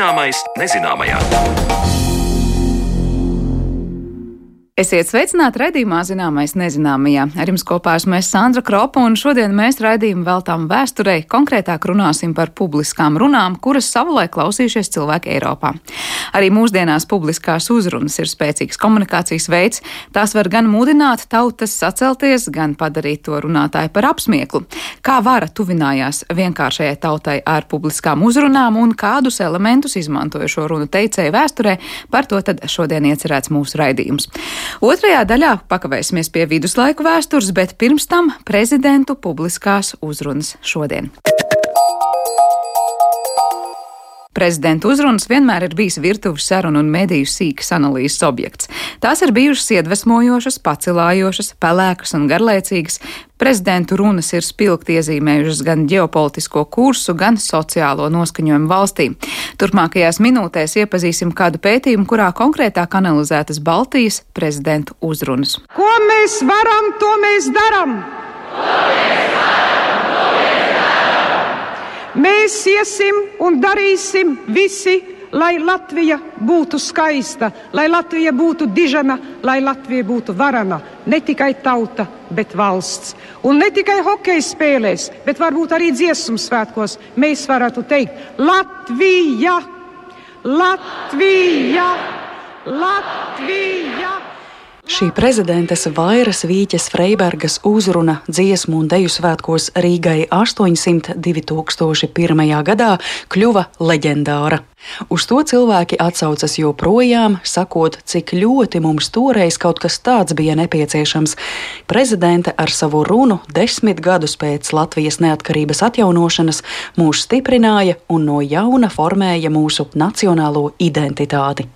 Zināmais nezināmajā. Esiet sveicināti raidījumā Zināmais nezināmajā. Ar jums kopā esmu es Sandra Kropa, un šodien mēs raidījumu veltām vēsturei, konkrētāk runāsim par publiskām runām, kuras savulaik klausījušies cilvēki Eiropā. Arī mūsdienās publiskās uzrunas ir spēcīgs komunikācijas veids. Tās var gan mudināt tautas sacelties, gan padarīt to runātāju par apsmieklu. Kā vara tuvinājās vienkāršajai tautai ar publiskām uzrunām un kādus elementus izmantoja šo runu teicēju vēsturē, par to tad šodien iecerēts mūsu raidījums. Otrajā daļā pakavēsimies pie viduslaiku vēstures, bet pirms tam prezidentu publiskās uzrunas šodien. Prezidenta uzrunas vienmēr ir bijis virtuves sarunu un mediju sīkas analīzes objekts. Tās ir bijušas iedvesmojošas, pacelājošas, pelēkas un garlaicīgas. Prezidentu runas ir spilgti iezīmējušas gan ģeopolitisko kursu, gan sociālo noskaņojumu valstī. Turpmākajās minūtēs iepazīsim kādu pētījumu, kurā konkrētāk analizētas Baltijas prezidentu uzrunas. Ko mēs varam, to mēs darām! Mēs iesim un darīsim visi, lai Latvija būtu skaista, lai Latvija būtu dižana, lai Latvija būtu varana. Ne tikai tauta, bet valsts. Un ne tikai hokeja spēlēs, bet varbūt arī dziesmu svētkos mēs varētu teikt Latvija! Latvija! Latvija! Šī prezidentes Vairas Vīķes Freibergas uzruna dziesmu un deju svētkos Rīgai 800 2001. gadā kļuva leģendāra. Uz to cilvēki atsaucas joprojām, sakot, cik ļoti mums toreiz kaut kas tāds bija nepieciešams. Prezidente ar savu runu desmit gadus pēc Latvijas neatkarības atjaunošanas mūs stiprināja un no jauna formēja mūsu nacionālo identitāti.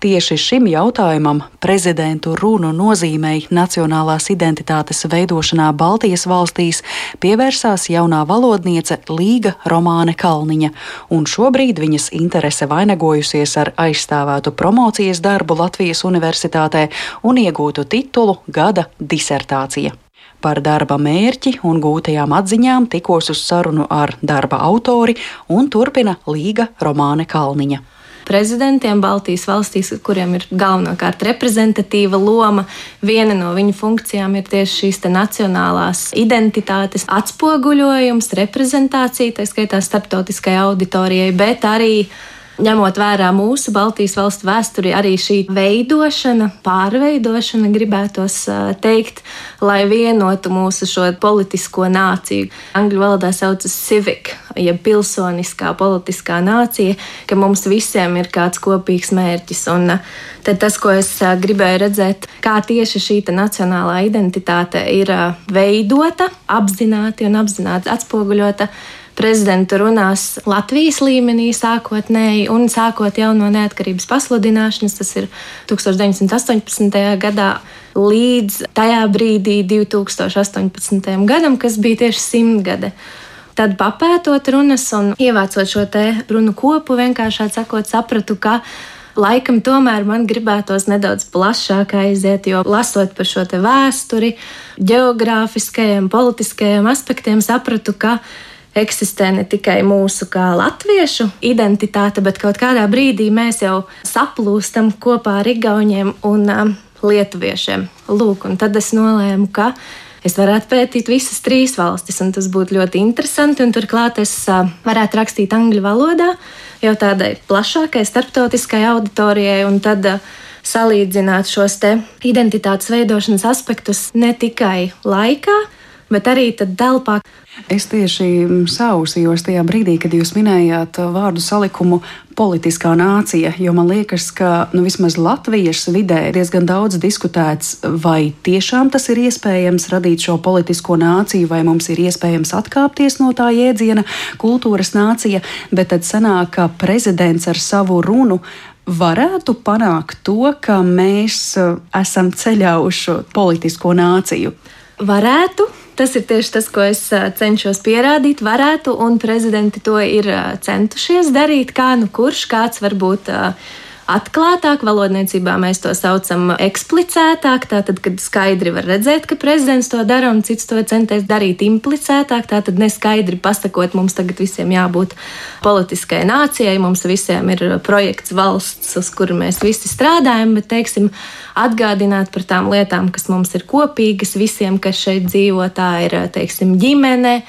Tieši šim jautājumam prezidentu runu nozīmei nacionālās identitātes veidošanā Baltijas valstīs pievērsās jaunā valodniece Līga Romāne Kalniņa, un šobrīd viņas interese vainagojusies ar aizstāvētu promocijas darbu Latvijas Universitātē un iegūtu titulu Gada disertācija. Par darba mērķi un gūtajām atziņām tikos uz sarunu ar darba autori un turpina Līga Romāne Kalniņa prezidentiem Baltijas valstīs, kuriem ir galvenokārt reprezentatīva loma. Viena no viņu funkcijām ir tieši šīs nacionālās identitātes atspoguļojums, reprezentācija, tā skaitā starptautiskai auditorijai, bet arī ņemot vērā mūsu Baltijas valstu vēsturi, arī šī veidošana, pārveidošana, gribētos teikt, lai vienotu mūsu šo politisko nāciju. Angļu valodā saucas civic, jeb pilsoniskā politiskā nācija, ka mums visiem ir kāds kopīgs mērķis. Un tad tas, ko es gribēju redzēt, kā tieši šī nacionālā identitāte ir veidota, apzināti un apzināti atspoguļota prezidenta runās Latvijas līmenī sākotnēji un sākot jau no neatkarības pasludināšanas, tas ir 1918. gadā, līdz tajā brīdī 2018. gadam, kas bija tieši simtgade. Tad papētot runas un ievācot šo te runu kopu, vienkārši sakot, sapratu, ka laikam tomēr man gribētos nedaudz plašāk aiziet, jo lasot par šo vēsturi, geogrāfiskajiem, politiskajiem aspektiem, sapratu, ka eksistē ne tikai mūsu kā latviešu identitāte, bet kaut kādā brīdī mēs jau saplūstam kopā ar igauniem un um, lietuviešiem. Lūk, un tad es nolēmu, ka es varētu pētīt visas trīs valstis, un tas būtu ļoti interesanti. Turklāt es uh, varētu rakstīt angļu valodā, jau tādai plašākai starptautiskai auditorijai, un tad uh, salīdzināt šos identitātes veidošanas aspektus ne tikai laikā, bet arī telpā. Es tieši sausījos tajā brīdī, kad jūs minējāt vārdu salikumu politiskā nācija, jo man liekas, ka nu, vismaz Latvijas vidē ir diezgan daudz diskutēts, vai tiešām tas ir iespējams radīt šo politisko nāciju, vai mums ir iespējams atkāpties no tā jēdziena kultūras nācija, bet tad sanāk, ka prezidents ar savu runu varētu panākt to, ka mēs uh, esam ceļā uz šo politisko nāciju. Varētu, Tas ir tieši tas, ko es cenšos pierādīt. Varētu, un prezidenti to ir centušies darīt. Kā nu kurš, kāds varbūt atklātāk, valodniecībā mēs to saucam eksplicētāk, tātad, kad skaidri var redzēt, ka prezidents to dara un cits to centies darīt implicētāk, tātad neskaidri pasakot, mums tagad visiem jābūt politiskai nācijai, mums visiem ir projekts valsts, uz kuru mēs visi strādājam, bet, teiksim, atgādināt par tām lietām, kas mums ir kopīgas visiem, kas šeit dzīvo, tā ir, teiksim, ģimene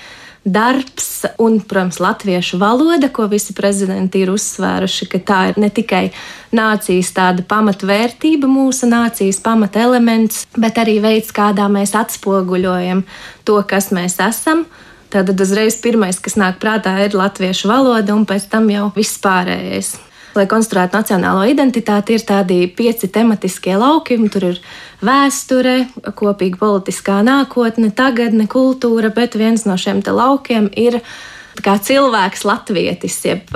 darbs un, protams, latviešu valoda, ko visi prezidenti ir uzsvēruši, ka tā ir ne tikai nācijas tāda pamatvērtība, mūsu nācijas pamatelements, bet arī veids, kādā mēs atspoguļojam to, kas mēs esam. Tātad uzreiz pirmais, kas nāk prātā, ir latviešu valoda, un pēc tam jau viss pārējais. Lai konstruētu nacionālo identitāti, ir tādi pieci tematiskie lauki. Tur ir vēsture, kopīga politiskā nākotne, tagadne, kultūra, bet viens no šiem laukiem ir kā cilvēks, latvietis. Jeb,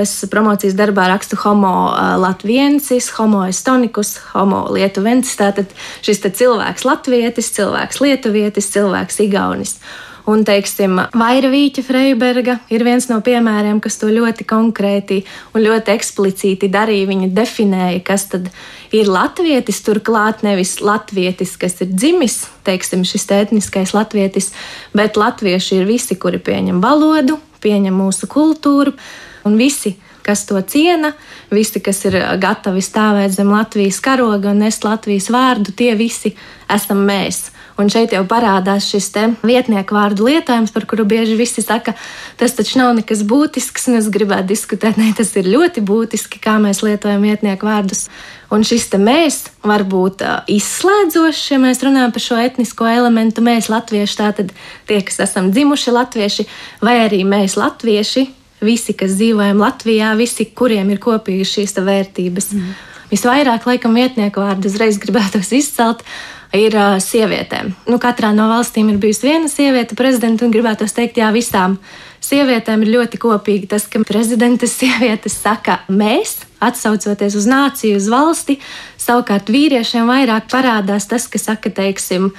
es promocijas darbā rakstu homo latviensis, homo estonikus, homo lietuvensis. Tātad šis cilvēks, latvietis, cilvēks, lietuvietis, cilvēks, igaunis. Un, teiksim, Vairavīķa Freiberga ir viens no piemēriem, kas to ļoti konkrēti un ļoti eksplicīti darīja. Viņa definēja, kas tad ir latvietis, turklāt nevis latvietis, kas ir dzimis, teiksim, šis etniskais latvietis, bet latvieši ir visi, kuri pieņem valodu, pieņem mūsu kultūru un visi kas to ciena, visi, kas ir gatavi stāvēt zem Latvijas karoga un nest Latvijas vārdu, tie visi esam mēs. Un šeit jau parādās šis vietnieku vārdu lietojums, par kuru bieži visi saka, tas taču nav nekas būtisks, un es gribētu diskutēt, ne, tas ir ļoti būtiski, kā mēs lietojam vietnieku vārdus. Un šis mēs var būt izslēdzošs, ja mēs runājam par šo etnisko elementu. Mēs, latvieši, tātad tie, kas esam dzimuši latvieši, vai arī mēs, latvieši, visi, kas dzīvojam Latvijā, visi, kuriem ir kopīgas šīs vērtības. Mm. Visvairāk, laikam, vietnieku vārdu uzreiz gribētos izcelt ir uh, sievietēm. Nu, katrā no valstīm ir bijusi viena sieviete prezidenta, un gribētu teikt, jā, visām sievietēm ir ļoti kopīgi tas, ka prezidentes sievietes saka mēs, atsaucoties uz nāciju, uz valsti. Savukārt vīriešiem vairāk parādās tas, ka saka, teiksim,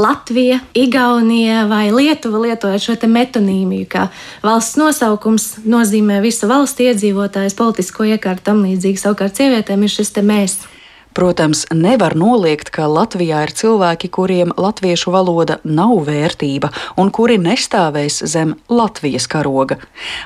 Latvija, Igaunija vai Lietuva lietojot šo metonīmiju, ka valsts nosaukums nozīmē visu valsts iedzīvotājus, politisko iekārtu tam līdzīgi. Savukārt sievietēm ir šis te mēs. Protams, nevar noliegt, ka Latvijā ir cilvēki, kuriem latviešu valoda nav vērtība un kuri nestāvēs zem Latvijas karoga.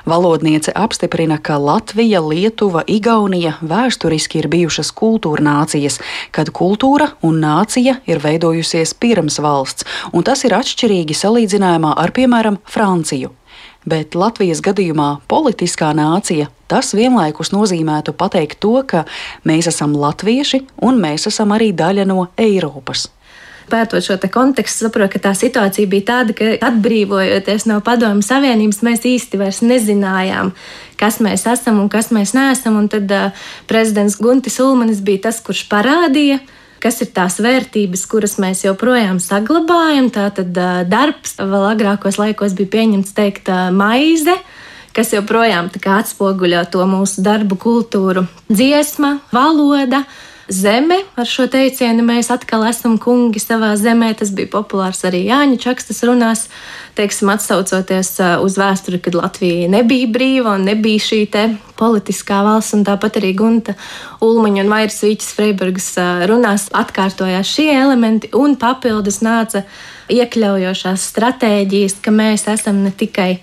Valodniece apstiprina, ka Latvija, Lietuva, Igaunija vēsturiski ir bijušas kultūra nācijas, kad kultūra un nācija ir veidojusies pirms valsts, un tas ir atšķirīgi salīdzinājumā ar, piemēram, Franciju bet Latvijas gadījumā politiskā nācija tas vienlaikus nozīmētu pateikt to, ka mēs esam latvieši un mēs esam arī daļa no Eiropas pētot šo kontekstu, saprotu, ka tā situācija bija tāda, ka atbrīvojoties no Padomju Savienības, mēs īsti vairs nezinājām, kas mēs esam un kas mēs neesam. Un tad uh, prezidents Guntis Ulmanis bija tas, kurš parādīja, uh, kas ir tās vērtības, kuras mēs joprojām saglabājam. Tātad darbs vēl agrākos laikos bija pieņemts teikt maize kas joprojām atspoguļo to mūsu darbu kultūru, dziesma, valoda, zeme. Ar šo teicienu mēs atkal esam kungi savā zemē. Tas bija populārs arī Jāņa Čakstas runās, teiksim, atsaucoties uh, uz vēsturi, kad Latvija nebija brīva un nebija šī politiskā valsts, un tāpat arī Gunta Ulmaņa un Vairas Vīķis Freibergas uh, runās atkārtojās šie elementi, un papildus nāca iekļaujošās stratēģijas, ka mēs esam ne tikai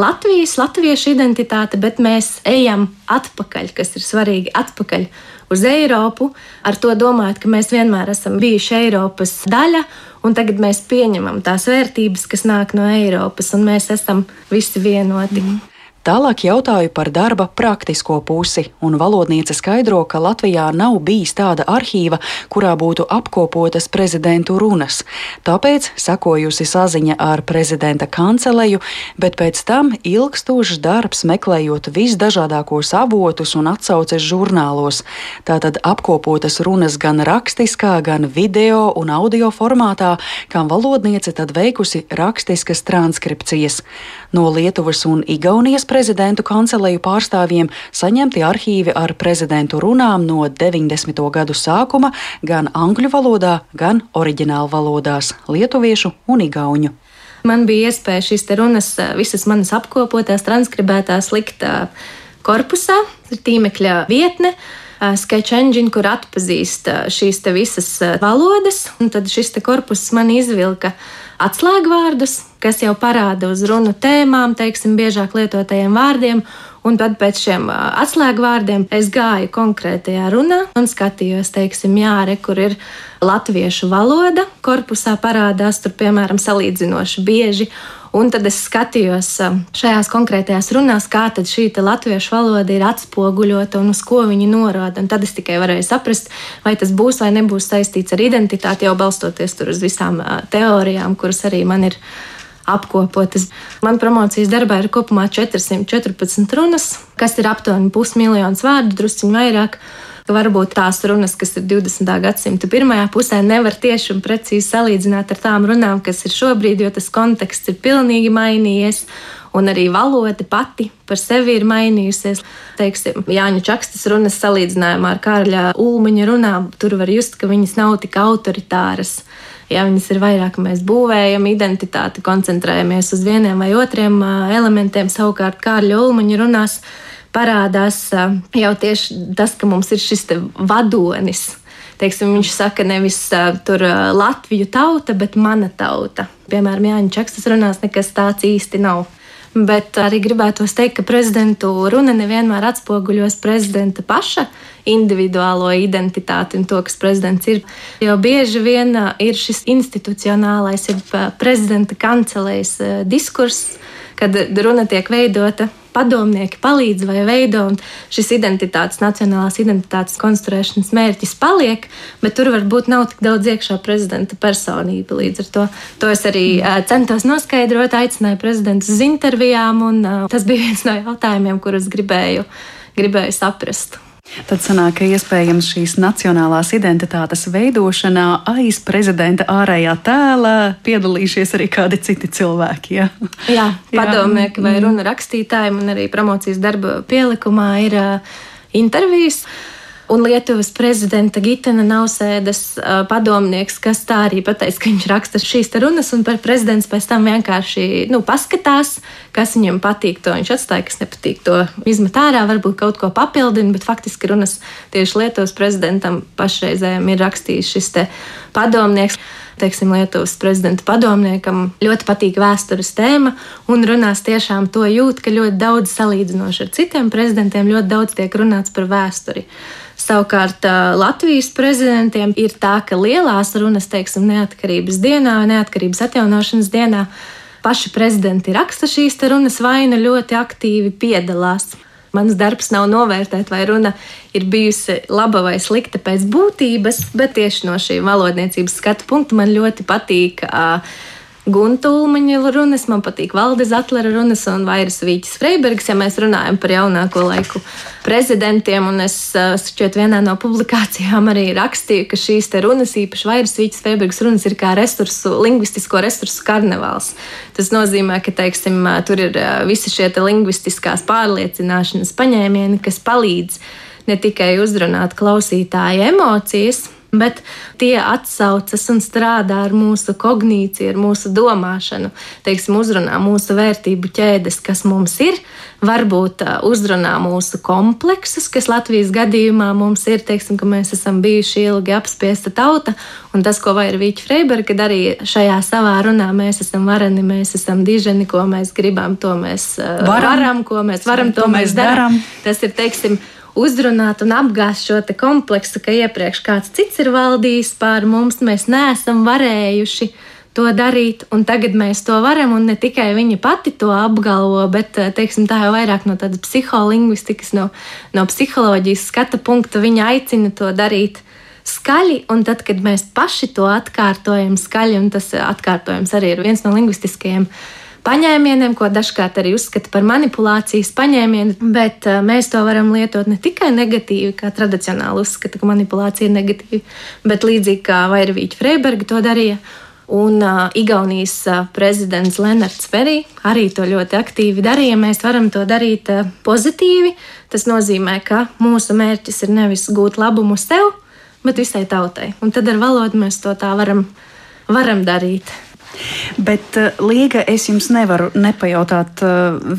Latvijas, latviešu identitāte, bet mēs ejam atpakaļ, kas ir svarīgi, atpakaļ uz Eiropu, ar to domājot, ka mēs vienmēr esam bijuši Eiropas daļa. Un tagad mēs pieņemam tās vērtības, kas nāk no Eiropas, un mēs esam visi vienoti. Mm. Tālāk jautāju par darba praktisko pusi, un valodniece skaidro, ka Latvijā nav bijis tāda arhīva, kurā būtu apkopotas prezidentu runas. Tāpēc sekojusi saziņa ar prezidenta kanceleju, bet pēc tam ilgstošs darbs meklējot visdažādākos avotus un atsauces žurnālos. Tātad apkopotas runas gan rakstiskā, gan video un audio formātā, kam valodniece tad veikusi rakstiskas transkripcijas. No Lietuvas un Igaunijas prezidentu kanceleju pārstāvjiem saņemti arhīvi ar prezidentu runām no 90. gadu sākuma gan angļu valodā, gan oriģinālu valodās - lietuviešu un igauņu. Man bija iespēja šīs runas, visas manas apkopotās, transkribētās likt korpusā, ir tīmekļa vietne sketch engine, kur atpazīst šīs visas valodas. Un tad šis korpus man izvilka atslēgvārdus, kas jau parāda uz runu tēmām, teiksim, biežāk lietotajiem vārdiem. Un tad pēc šiem atslēgvārdiem es gāju konkrētajā runā un skatījos, teiksim, jā, re, kur ir latviešu valoda. Korpusā parādās tur, piemēram, salīdzinoši bieži. Un tad es skatījos šajās konkrētajās runās, kā šī latviešu valoda ir atspoguļota un uz ko viņi norāda. Un tad es tikai varēju saprast, vai tas būs vai nebūs saistīts ar identitāti, jau balstoties uz visām teorijām, kuras arī man ir apkopotas. Man promocijas darbā ir kopumā 414 runas, kas ir aptuveni pusmiljons vārdu, drusciņi vairāk. Varbūt tās runas, kas ir 20. gadsimta pirmajā pusē, nevar tieši un precīzi salīdzināt ar tām runām, kas ir šobrīd, jo tas konteksts ir pilnīgi mainījies. Un arī valoda pati par sevi ir mainījusies. Teiksim, Jāņa Čakstas runas salīdzinājumā ar Kārļa Ulmaņa runām, tur var just, ka viņas nav tik autoritāras ja viņas ir vairāk, mēs būvējam identitāti, koncentrējamies uz vieniem vai otriem elementiem. Savukārt Kārļa Ulmaņa runās parādās jau tieši tas, ka mums ir šis vadonis. Teiksim, viņš saka, nevis uh, tur Latviju tauta, bet mana tauta. Piemēram, Jānis Čakstas runās, nekas tāds īsti nav. Bet arī gribētu teikt, ka prezidentu runa nevienmēr atspoguļos prezidenta paša individuālo identitāti un to, kas prezidents ir. Jo bieži vien ir šis institucionālais, ir prezidenta kancelējas diskurss, kad runa tiek veidota padomnieki palīdz vai veido, un šis identitātes, nacionālās identitātes konstruēšanas mērķis paliek, bet tur varbūt nav tik daudz iekšā prezidenta personība. Līdz ar to, to es arī uh, centos noskaidrot, aicināju prezidentu uz intervijām, un tas bija viens no jautājumiem, kurus gribēju, gribēju saprast. Tad sanāk, ka iespējams šīs nacionālās identitātes veidošanā aiz prezidenta ārējā tēla piedalījušies arī kādi citi cilvēki. Ja? Jā, padomnieki vai mm. runa rakstītāji, un arī promocijas darba pielikumā ir uh, intervijas. Uh, un Lietuvas prezidenta Gitana Nausēdas padomnieks, kas tā arī pateica, ka viņš raksta šīs runas, un par prezidents pēc tam vienkārši nu, paskatās, kas viņam patīk, to viņš atstāja, kas nepatīk, to izmet ārā, varbūt kaut ko papildina, bet faktiski runas tieši Lietuvas prezidentam pašreizējiem ir rakstījis šis padomnieks teiksim, Lietuvas prezidenta padomniekam ļoti patīk vēstures tēma un runās tiešām to jūt, ka ļoti daudz salīdzinoši ar citiem prezidentiem, ļoti daudz tiek runāts par vēsturi. Savukārt Latvijas prezidentiem ir tā, ka lielās runas, teiksim, neatkarības dienā neatkarības atjaunošanas dienā, paši prezidenti raksta šīs runas vai nu ļoti aktīvi piedalās. Mans darbs nav novērtēt, vai runa ir bijusi laba vai slikta pēc būtības, bet tieši no šī valodniecības skatu punkta man ļoti patīk. Uh, Guntulmaņa runas, man patīk Valde Zatlera runas un Vairas Vīķis Freibergs, ja mēs runājam par jaunāko laiku prezidentiem. Un es šķiet vienā no publikācijām arī rakstīju, ka šīs te runas, īpaši Vairas Vīķis Freibergs runas, ir kā resursu, lingvistisko resursu karnevāls. Tas nozīmē, ka, teiksim, tur ir visi šie lingvistiskās pārliecināšanas paņēmieni, kas palīdz ne tikai uzrunāt klausītāju emocijas, bet tie atsaucas un strādā ar mūsu kognīciju, ar mūsu domāšanu, teiksim, uzrunā mūsu vērtību ķēdes, kas mums ir, varbūt uzrunā mūsu kompleksus, kas Latvijas gadījumā mums ir, teiksim, ka mēs esam bijuši ilgi apspiesta tauta, un tas, ko Vairvīķa Freiberga darīja šajā savā runā, mēs esam vareni, mēs esam diženi, ko mēs gribam, to mēs varam, varam ko mēs varam, to, to mēs darām. Tas ir, teiksim, uzrunāt un apgāzt šo kompleksu, ka iepriekš kāds cits ir valdījis pār mums, mēs neesam varējuši to darīt, un tagad mēs to varam, un ne tikai viņa pati to apgalvo, bet eh, teiksim, tā jau vairāk no tādas psiholingvistikas, no, no psiholoģijas skata punkta viņa aicina to darīt. Skaļi, un tad, kad mēs paši to atkārtojam skaļi, un tas atkārtojums arī ir viens no lingvistiskajiem uh, paņēmieniem, ko dažkārt arī uzskata par manipulācijas paņēmienu, bet uh, mēs to varam lietot ne tikai negatīvi, kā tradicionāli uzskata, ka manipulācija ir negatīva, bet līdzīgi kā Vairvīķa Freiberga to darīja. Un uh, Igaunijas uh, prezidents Lenards Ferī arī to ļoti aktīvi darīja. Mēs varam to darīt uh, pozitīvi. Tas nozīmē, ka mūsu mērķis ir nevis gūt labumu sev, bet visai tautai. Un tad ar valodu mēs to tā varam, varam darīt. Bet, Līga, es jums nevaru nepajautāt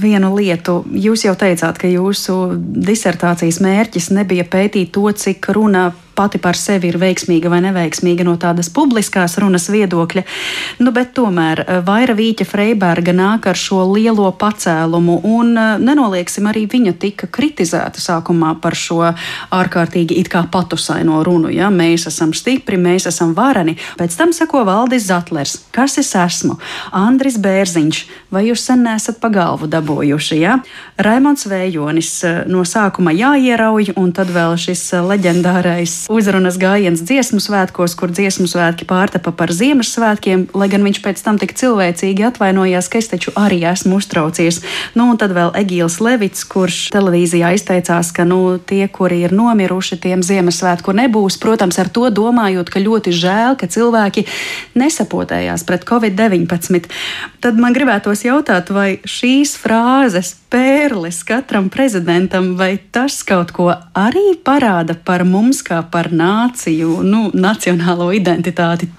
vienu lietu. Jūs jau teicāt, ka jūsu disertācijas mērķis nebija pētīt to, cik runa pati par sevi ir veiksmīga vai neveiksmīga no tādas publiskās runas viedokļa. Nu, bet tomēr eh, Vaira Vīķa Freiberga nāk ar šo lielo pacēlumu, un eh, nenolieksim, arī viņa tika kritizēta sākumā par šo ārkārtīgi it kā patusaino runu. Ja? Mēs esam stipri, mēs esam vareni. Pēc tam seko Valdis Zatlers. Kas es esmu? Andris Bērziņš. Vai jūs sen nesat pa galvu dabūjuši? Ja? Raimons Vējonis eh, no sākuma jāierauj, un tad vēl šis leģendārais uzrunas gājiens dziesmu svētkos, kur dziesmu svētki pārtapa par Ziemassvētkiem, lai gan viņš pēc tam tik cilvēcīgi atvainojās, ka es taču arī esmu uztraucies. Nu, un tad vēl Egīls Levits, kurš televīzijā izteicās, ka nu, tie, kuri ir nomiruši, tiem Ziemassvētku nebūs. Protams, ar to domājot, ka ļoti žēl, ka cilvēki nesapotējās pret Covid-19. Tad man gribētos jautāt, vai šīs frāzes pērles katram prezidentam, vai tas kaut ko arī parāda par mums kā par nāciju, nu, nacionālo identitāti.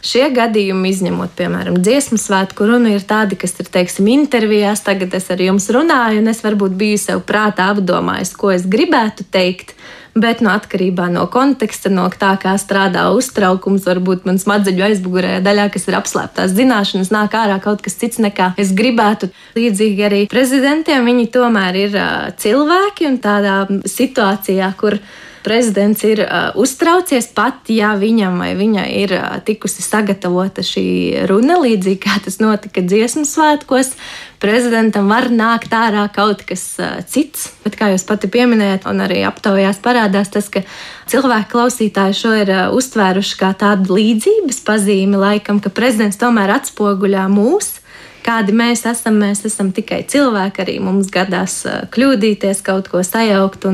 Šie gadījumi, izņemot, piemēram, dziesmu svētku runu, ir tādi, kas ir, teiksim, intervijās. Tagad es ar jums runāju, un es varbūt biju sev prātā apdomājis, ko es gribētu teikt. Bet no atkarībā no konteksta, no tā, kā strādā uztraukums, varbūt manas smadzeņu aizmugurējā daļā, kas ir apslēptās zināšanas, nāk ārā kaut kas cits nekā es gribētu. Līdzīgi arī prezidentiem viņi tomēr ir cilvēki un tādā situācijā, kur prezidents ir uh, uztraucies, pat ja viņam vai viņai ir uh, tikusi sagatavota šī runa, līdzīgi kā tas notika dziesmu svētkos. Prezidentam var nākt ārā kaut kas uh, cits, bet, kā jūs pati pieminējat, un arī aptaujās parādās tas, ka cilvēki klausītāji šo ir uh, uztvēruši kā tādu līdzības pazīmi, laikam, ka prezidents tomēr atspoguļā mūsu kādi mēs esam. Mēs esam tikai cilvēki, arī mums gadās kļūdīties, kaut ko sajaukt.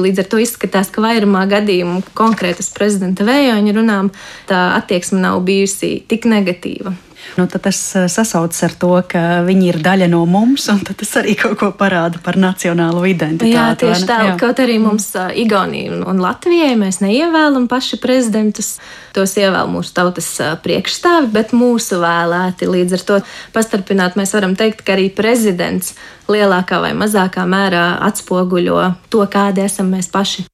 Līdz ar to izskatās, ka vairumā gadījumu konkrētas prezidenta vējoņa runām tā attieksme nav bijusi tik negatīva. Nu, tas eh, sasaucas ar to, ka viņi ir daļa no mums, un tas arī kaut ko parāda par nacionālo identitāti. Jā, tieši tā. Jā. Kaut arī mums uh, Igaunija un Latvijai mēs neievēlam paši prezidentus, tos ievēl mūsu tautas uh, priekšstāvi, bet mūsu vēlēti. Līdz ar to pastarpināt mēs varam teikt, ka arī prezidents lielākā vai mazākā mērā atspoguļo to, kādi esam mēs paši.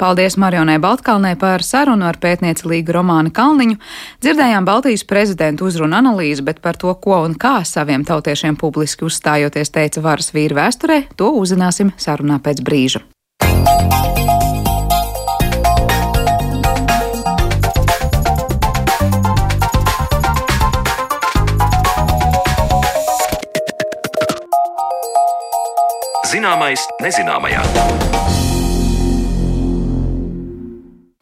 Paldies Marionai Baltkalnē par sarunu ar pētnieci Līgu Romānu Kalniņu. Dzirdējām Baltijas prezidentu uzrunu analīzi, bet par to, ko un kā saviem tautiešiem publiski uzstājoties teica varas vīri vēsturē, to uzzināsim sarunā pēc brīža. Zināmais nezināmajā.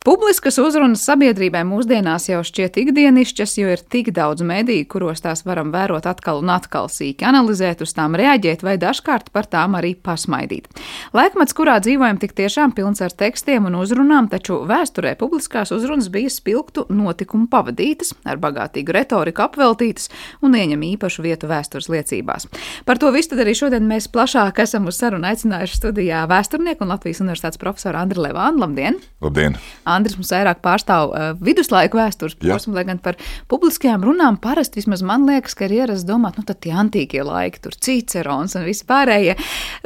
Publiskas uzrunas sabiedrībai mūsdienās jau šķiet ikdienišķas, jo ir tik daudz mediju, kuros tās varam vērot atkal un atkal sīki, analizēt, uz tām reaģēt vai dažkārt par tām arī pasmaidīt. Laikmets, kurā dzīvojam, tik tiešām pilns ar tekstiem un uzrunām, taču vēsturē publiskās uzrunas bija spilgtu notikumu pavadītas, ar bagātīgu retoriku apveltītas un ieņem īpašu vietu vēstures liecībās. Par to visu arī šodien mēs plašāk esam uz sarunu aicinājuši studijā vēsturnieku un Latvijas universitātes profesoru Andriu Levānu. Labdien! Labdien! Andris mums vairāk pārstāv uh, viduslaiku vēstures posmu, lai gan par publiskajām runām parasti vismaz man liekas, ka ir ierasts domāt, nu tad tie antīkie laiki, tur Cicerons un visi pārējie.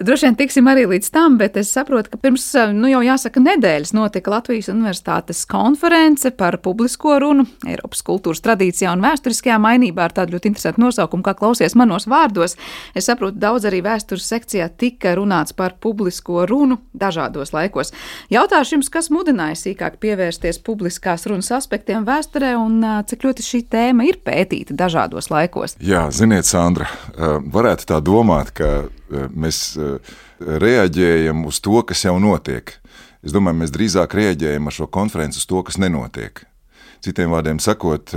Droši vien tiksim arī līdz tam, bet es saprotu, ka pirms, nu jau jāsaka, nedēļas notika Latvijas Universitātes konference par publisko runu Eiropas kultūras tradīcijā un vēsturiskajā mainībā ar tādu ļoti interesantu nosaukumu, kā klausies manos vārdos. Es saprotu, daudz arī vēstures sekcijā tika runāts par publisko runu dažādos laikos. Jautāšu jums, kas mudināja sīkāk pievērsties publiskās runas aspektiem vēsturē un cik ļoti šī tēma ir pētīta dažādos laikos. Jā, ziniet, Sandra, varētu tā domāt, ka mēs reaģējam uz to, kas jau notiek. Es domāju, mēs drīzāk reaģējam ar šo konferenci uz to, kas nenotiek. Citiem vārdiem sakot,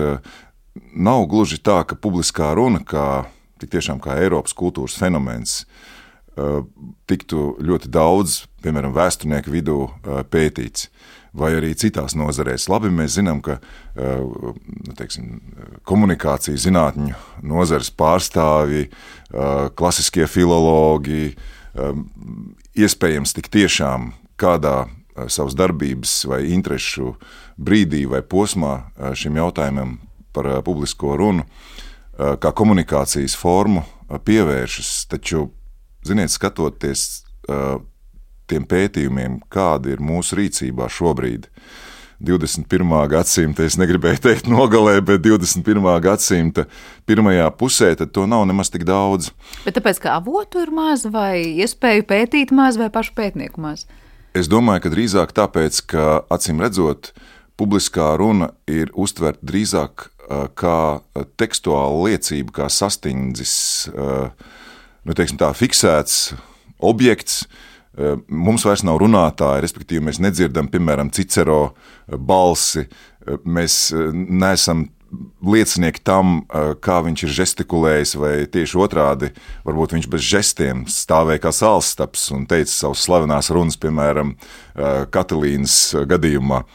nav gluži tā, ka publiskā runa, kā tik tiešām kā Eiropas kultūras fenomens, tiktu ļoti daudz, piemēram, vēsturnieku vidū pētīts vai arī citās nozarēs. Labi, mēs zinām, ka eh, teiksim, komunikācijas zinātņu nozares pārstāvji, eh, klasiskie filologi, eh, iespējams tik tiešām kādā savas darbības vai interešu brīdī vai posmā šim jautājumam par publisko runu, kā komunikācijas formu pievēršas. Taču, ziniet, skatoties tiem pētījumiem, kāda ir mūsu rīcībā šobrīd, 21. gadsimta, es negribēju teikt nogalē, bet 21. gadsimta pirmajā pusē, to nav nemaz tik daudz. Bet tāpēc, ka avotu ir maz, vai iespēju pētīt maz, vai pašu pētnieku maz? Es domāju, ka drīzāk tāpēc, ka acīm redzot, publiskā runa ir uztverta drīzāk kā tekstuāla liecība, kā sastindzis, nu, teiksim, tā, fiksēts objekts, Eh, mums vairs nav runātāji, respektīvi, mēs nedzirdam, piemēram, Cicero balsi. Mēs neesam liecinieki tam, kā viņš ir gestikulējis, vai tieši otrādi, varbūt viņš bez žestiem stāvēja kā sālstaps un teica savas slavenās runas, piemēram, Katalīnas gadījumā.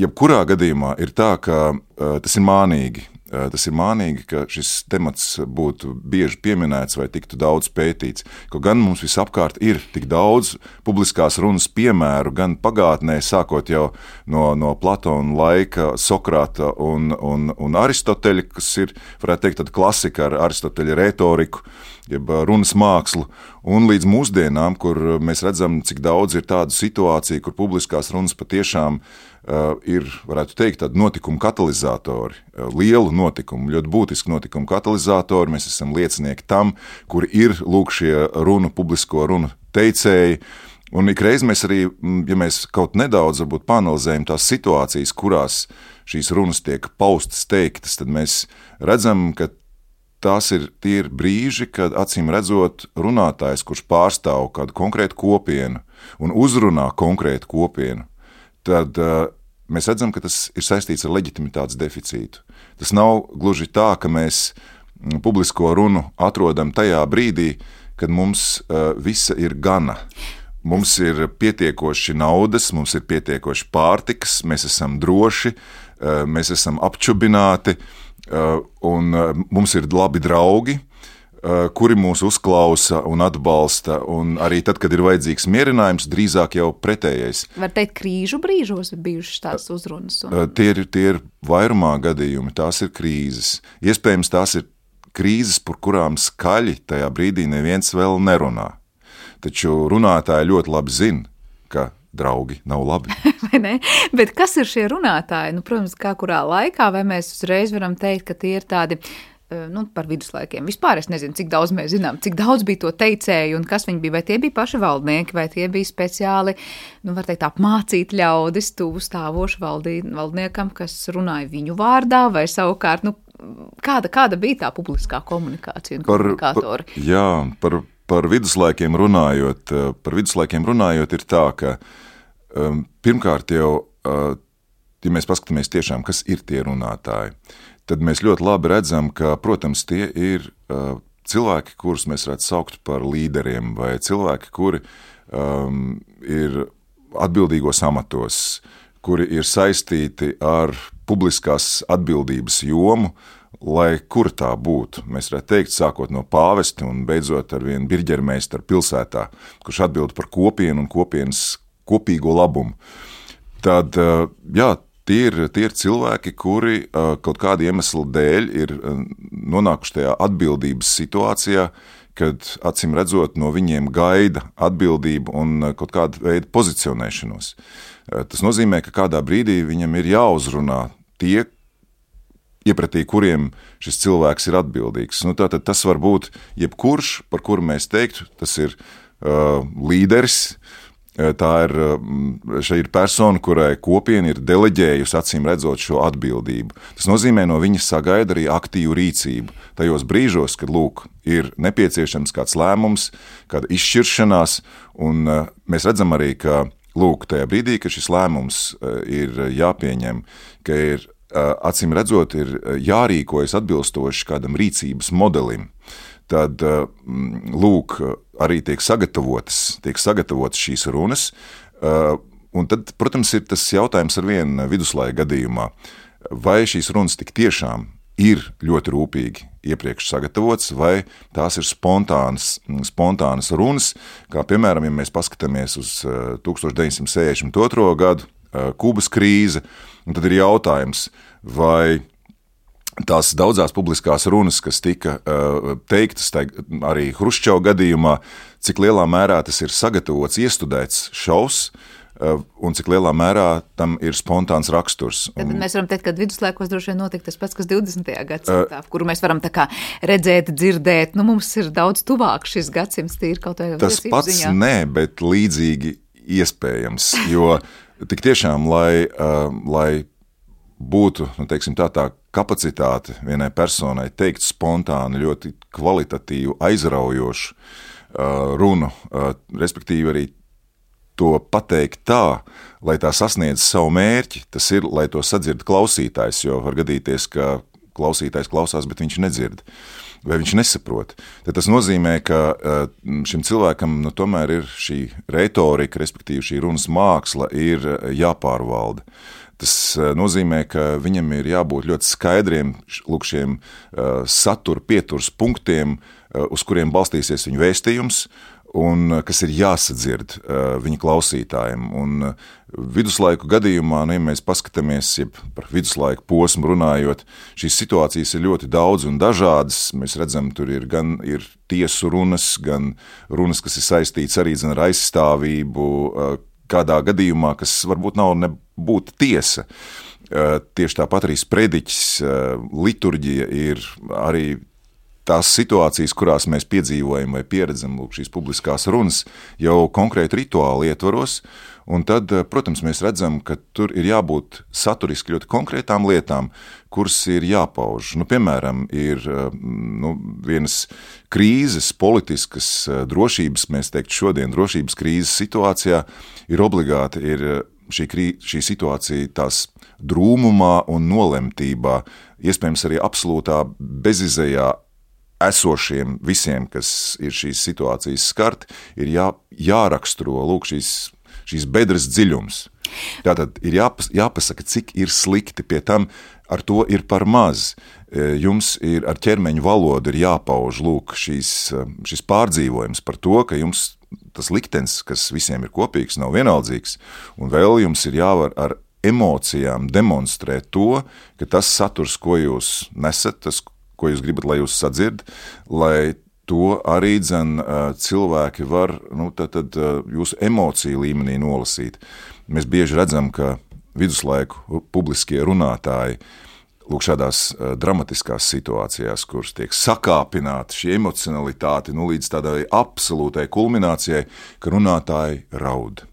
Jebkurā gadījumā ir tā, ka tas ir mānīgi tas ir mānīgi, ka šis temats būtu bieži pieminēts vai tiktu daudz pētīts. Kaut gan mums visapkārt ir tik daudz publiskās runas piemēru, gan pagātnē, sākot jau no, no Platona laika, Sokrāta un, un, un Aristoteļa, kas ir, varētu teikt, klasika ar Aristoteļa retoriku, jeb runas mākslu, un līdz mūsdienām, kur mēs redzam, cik daudz ir tādu situāciju, kur publiskās runas patiešām ir ir, varētu teikt, tādi notikuma katalizatori, uh, lielu notikumu, ļoti būtisku notikumu katalizatori. Mēs esam liecinieki tam, kur ir lūk šie runu, publisko runu teicēji. Un ikreiz mēs arī, mm, ja mēs kaut nedaudz panelizējam tās situācijas, kurās šīs runas tiek paustas, teiktas, tad mēs redzam, ka tās ir tie ir brīži, kad acīm redzot, runātājs, kurš pārstāv kādu konkrētu kopienu un uzrunā konkrētu kopienu, tad uh, mēs redzam, ka tas ir saistīts ar leģitimitātes deficītu. Tas nav gluži tā, ka mēs mm, publisko runu atrodam tajā brīdī, kad mums uh, visa ir gana. Mums ir pietiekoši naudas, mums ir pietiekoši pārtikas, mēs esam droši, uh, mēs esam apčubināti, uh, un mums ir labi draugi. Eh, kuri mūs uzklausa un atbalsta. Un arī tad, kad ir vajadzīgs mierinājums, drīzāk jau pretējais. Var teikt, krīžu brīžos ir bijušas tādas uzrunas. Un... Eh, tie, ir, tie ir vairumā gadījumi, tās ir krīzes. Iespējams, tās ir krīzes, par kurām skaļi tajā brīdī neviens vēl nerunā. Taču runātāji ļoti labi zina, ka draugi nav labi. Bet kas ir šie runātāji? Nu, protams, kā kurā laikā, vai mēs uzreiz varam teikt, ka tie ir tādi Eh, nu, par viduslaikiem. Vispār es nezinu, cik daudz mēs zinām, cik daudz bija to teicēju un kas viņi bija. Vai tie bija paši valdnieki, vai tie bija speciāli, nu, var teikt, apmācīti ļaudis, tuvu stāvoši valdī, valdniekam, kas runāja viņu vārdā, vai savukārt, nu, kāda, kāda bija tā publiskā komunikācija un par, komunikātori? Par, jā, par, par viduslaikiem runājot, eh, par viduslaikiem runājot ir tā, ka um, pirmkārt jau, uh, ja mēs paskatāmies tiešām, kas ir tie runātāji, tad mēs ļoti labi redzam, ka, protams, tie ir uh, cilvēki, kurus mēs varētu saukt par līderiem, vai cilvēki, kuri um, ir atbildīgos amatos, kuri ir saistīti ar publiskās atbildības jomu, lai kur tā būtu. Mēs varētu teikt, sākot no pāvesta un beidzot ar vienu birģermeistaru pilsētā, kurš atbild par kopienu un kopienas kopīgo labumu. Tad, uh, jā, Tie ir, tie ir cilvēki, kuri kaut kāda iemesla dēļ ir nonākuši tajā atbildības situācijā, kad acīm redzot, no viņiem gaida atbildību un kaut kādu veidu pozicionēšanos. Tas nozīmē, ka kādā brīdī viņam ir jāuzrunā tie, iepratī kuriem šis cilvēks ir atbildīgs. Nu, tātad tas var būt jebkurš, par kuru mēs teiktu, tas ir uh, līderis, uh, tā ir, mm, ir persona, kurai kopiena ir deleģējusi acīm redzot šo atbildību. Tas nozīmē, no viņas sagaida arī aktīvu rīcību. Tajos brīžos, kad lūk, ir nepieciešams kāds lēmums, kāda izšķiršanās, un eh, mēs redzam arī, ka lūk, tajā brīdī, kad šis lēmums eh, ir jāpieņem, ka ir acīm redzot, ir jārīkojas atbilstoši kādam rīcības modelim tad lūk, arī tiek sagatavotas, tiek sagatavotas šīs runas. Uh, un tad, protams, ir tas jautājums ar vienu viduslaika gadījumā, vai šīs runas tik tiešām ir ļoti rūpīgi iepriekš sagatavots, vai tās ir spontānas, spontānas runas, kā piemēram, ja mēs paskatāmies uz 1962. gadu, Kubas krīze, tad ir jautājums, vai tās daudzās publiskās runas, kas tika uh, teiktas arī Hruščova gadījumā, cik lielā mērā tas ir sagatavots, iestudēts šausmas. Uh, un cik lielā mērā tam ir spontāns raksturs. Tad mēs varam teikt, ka viduslaikos droši vien notika tas pats, kas 20. gadsimtā, uh, kuru mēs varam redzēt, dzirdēt. Nu, mums ir daudz tuvāk šis gadsimts, tīri kaut kādā veidā. Tas pats ziņā. nē, bet līdzīgi iespējams. Jo tik tiešām, lai, uh, lai būtu nu, teiksim, tā, tā kapacitāte vienai personai teikt spontāni, ļoti kvalitatīvu, aizraujošu uh, runu, uh, respektīvi arī to pateikt tā, lai tā sasniedz savu mērķi. Tas ir, lai to sadzird klausītājs, jo var gadīties, ka klausītājs klausās, bet viņš nedzird. Vai viņš nesaprot? Tad tas nozīmē, ka uh, šim cilvēkam nu, tomēr ir šī retorika, respektīvi šī runas māksla, ir uh, jāpārvalda. Tas eh, nozīmē, ka viņam ir jābūt ļoti skaidriem lūk, šiem uh, satura pieturas punktiem, uh, uz kuriem balstīsies viņa vēstījums, un kas ir jāsadzird uh, viņa klausītājiem. Un, uh, viduslaiku gadījumā, nu, ja mēs paskatāmies ja par viduslaiku posmu runājot, šīs situācijas ir ļoti daudz un dažādas. Mēs redzam, tur ir gan ir tiesu runas, gan runas, kas ir saistītas arī ar aizstāvību. Uh, kādā gadījumā, kas varbūt nav nebūtu tiesa. Tieši tāpat arī sprediķis, liturģija ir arī tās situācijas, kurās mēs piedzīvojam vai pieredzam lūk, šīs publiskās runas, jau konkrēti rituāli ietvaros. Un tad, protams, mēs redzam, ka tur ir jābūt saturiski ļoti konkrētām lietām, kuras ir jāpauž. Nu, piemēram, ir nu, vienas krīzes, politiskas drošības, mēs teiktu, šodien drošības krīzes situācijā ir obligāti ir šī, krī, šī situācija tās drūmumā un nolemtībā, iespējams, arī absolūtā bezizējā esošiem visiem, kas ir šīs situācijas skarti, ir jā, jāraksturo lūk, šīs, šīs bedres dziļums. Tātad ir jāpas, jāpasaka, cik ir slikti pie tam, ar to ir par maz. E, jums ir ar ķermeņa valodu jāpauž lūk, šīs, e, šis pārdzīvojums par to, ka jums tas liktenis, kas visiem ir kopīgs, nav vienaldzīgs, un vēl jums ir jāvar ar emocijām demonstrēt to, ka tas saturs, ko jūs nesat, tas, ko jūs gribat, lai jūs sadzird, lai to arī dzen, cilvēki var nu, tad, tad, jūsu emociju līmenī nolasīt. Mēs bieži redzam, ka viduslaiku publiskie runātāji lūk, šādās dramatiskās situācijās, kuras tiek sakāpināta šī emocionalitāte nu, līdz tādai absolūtai kulminācijai, ka runātāji raud.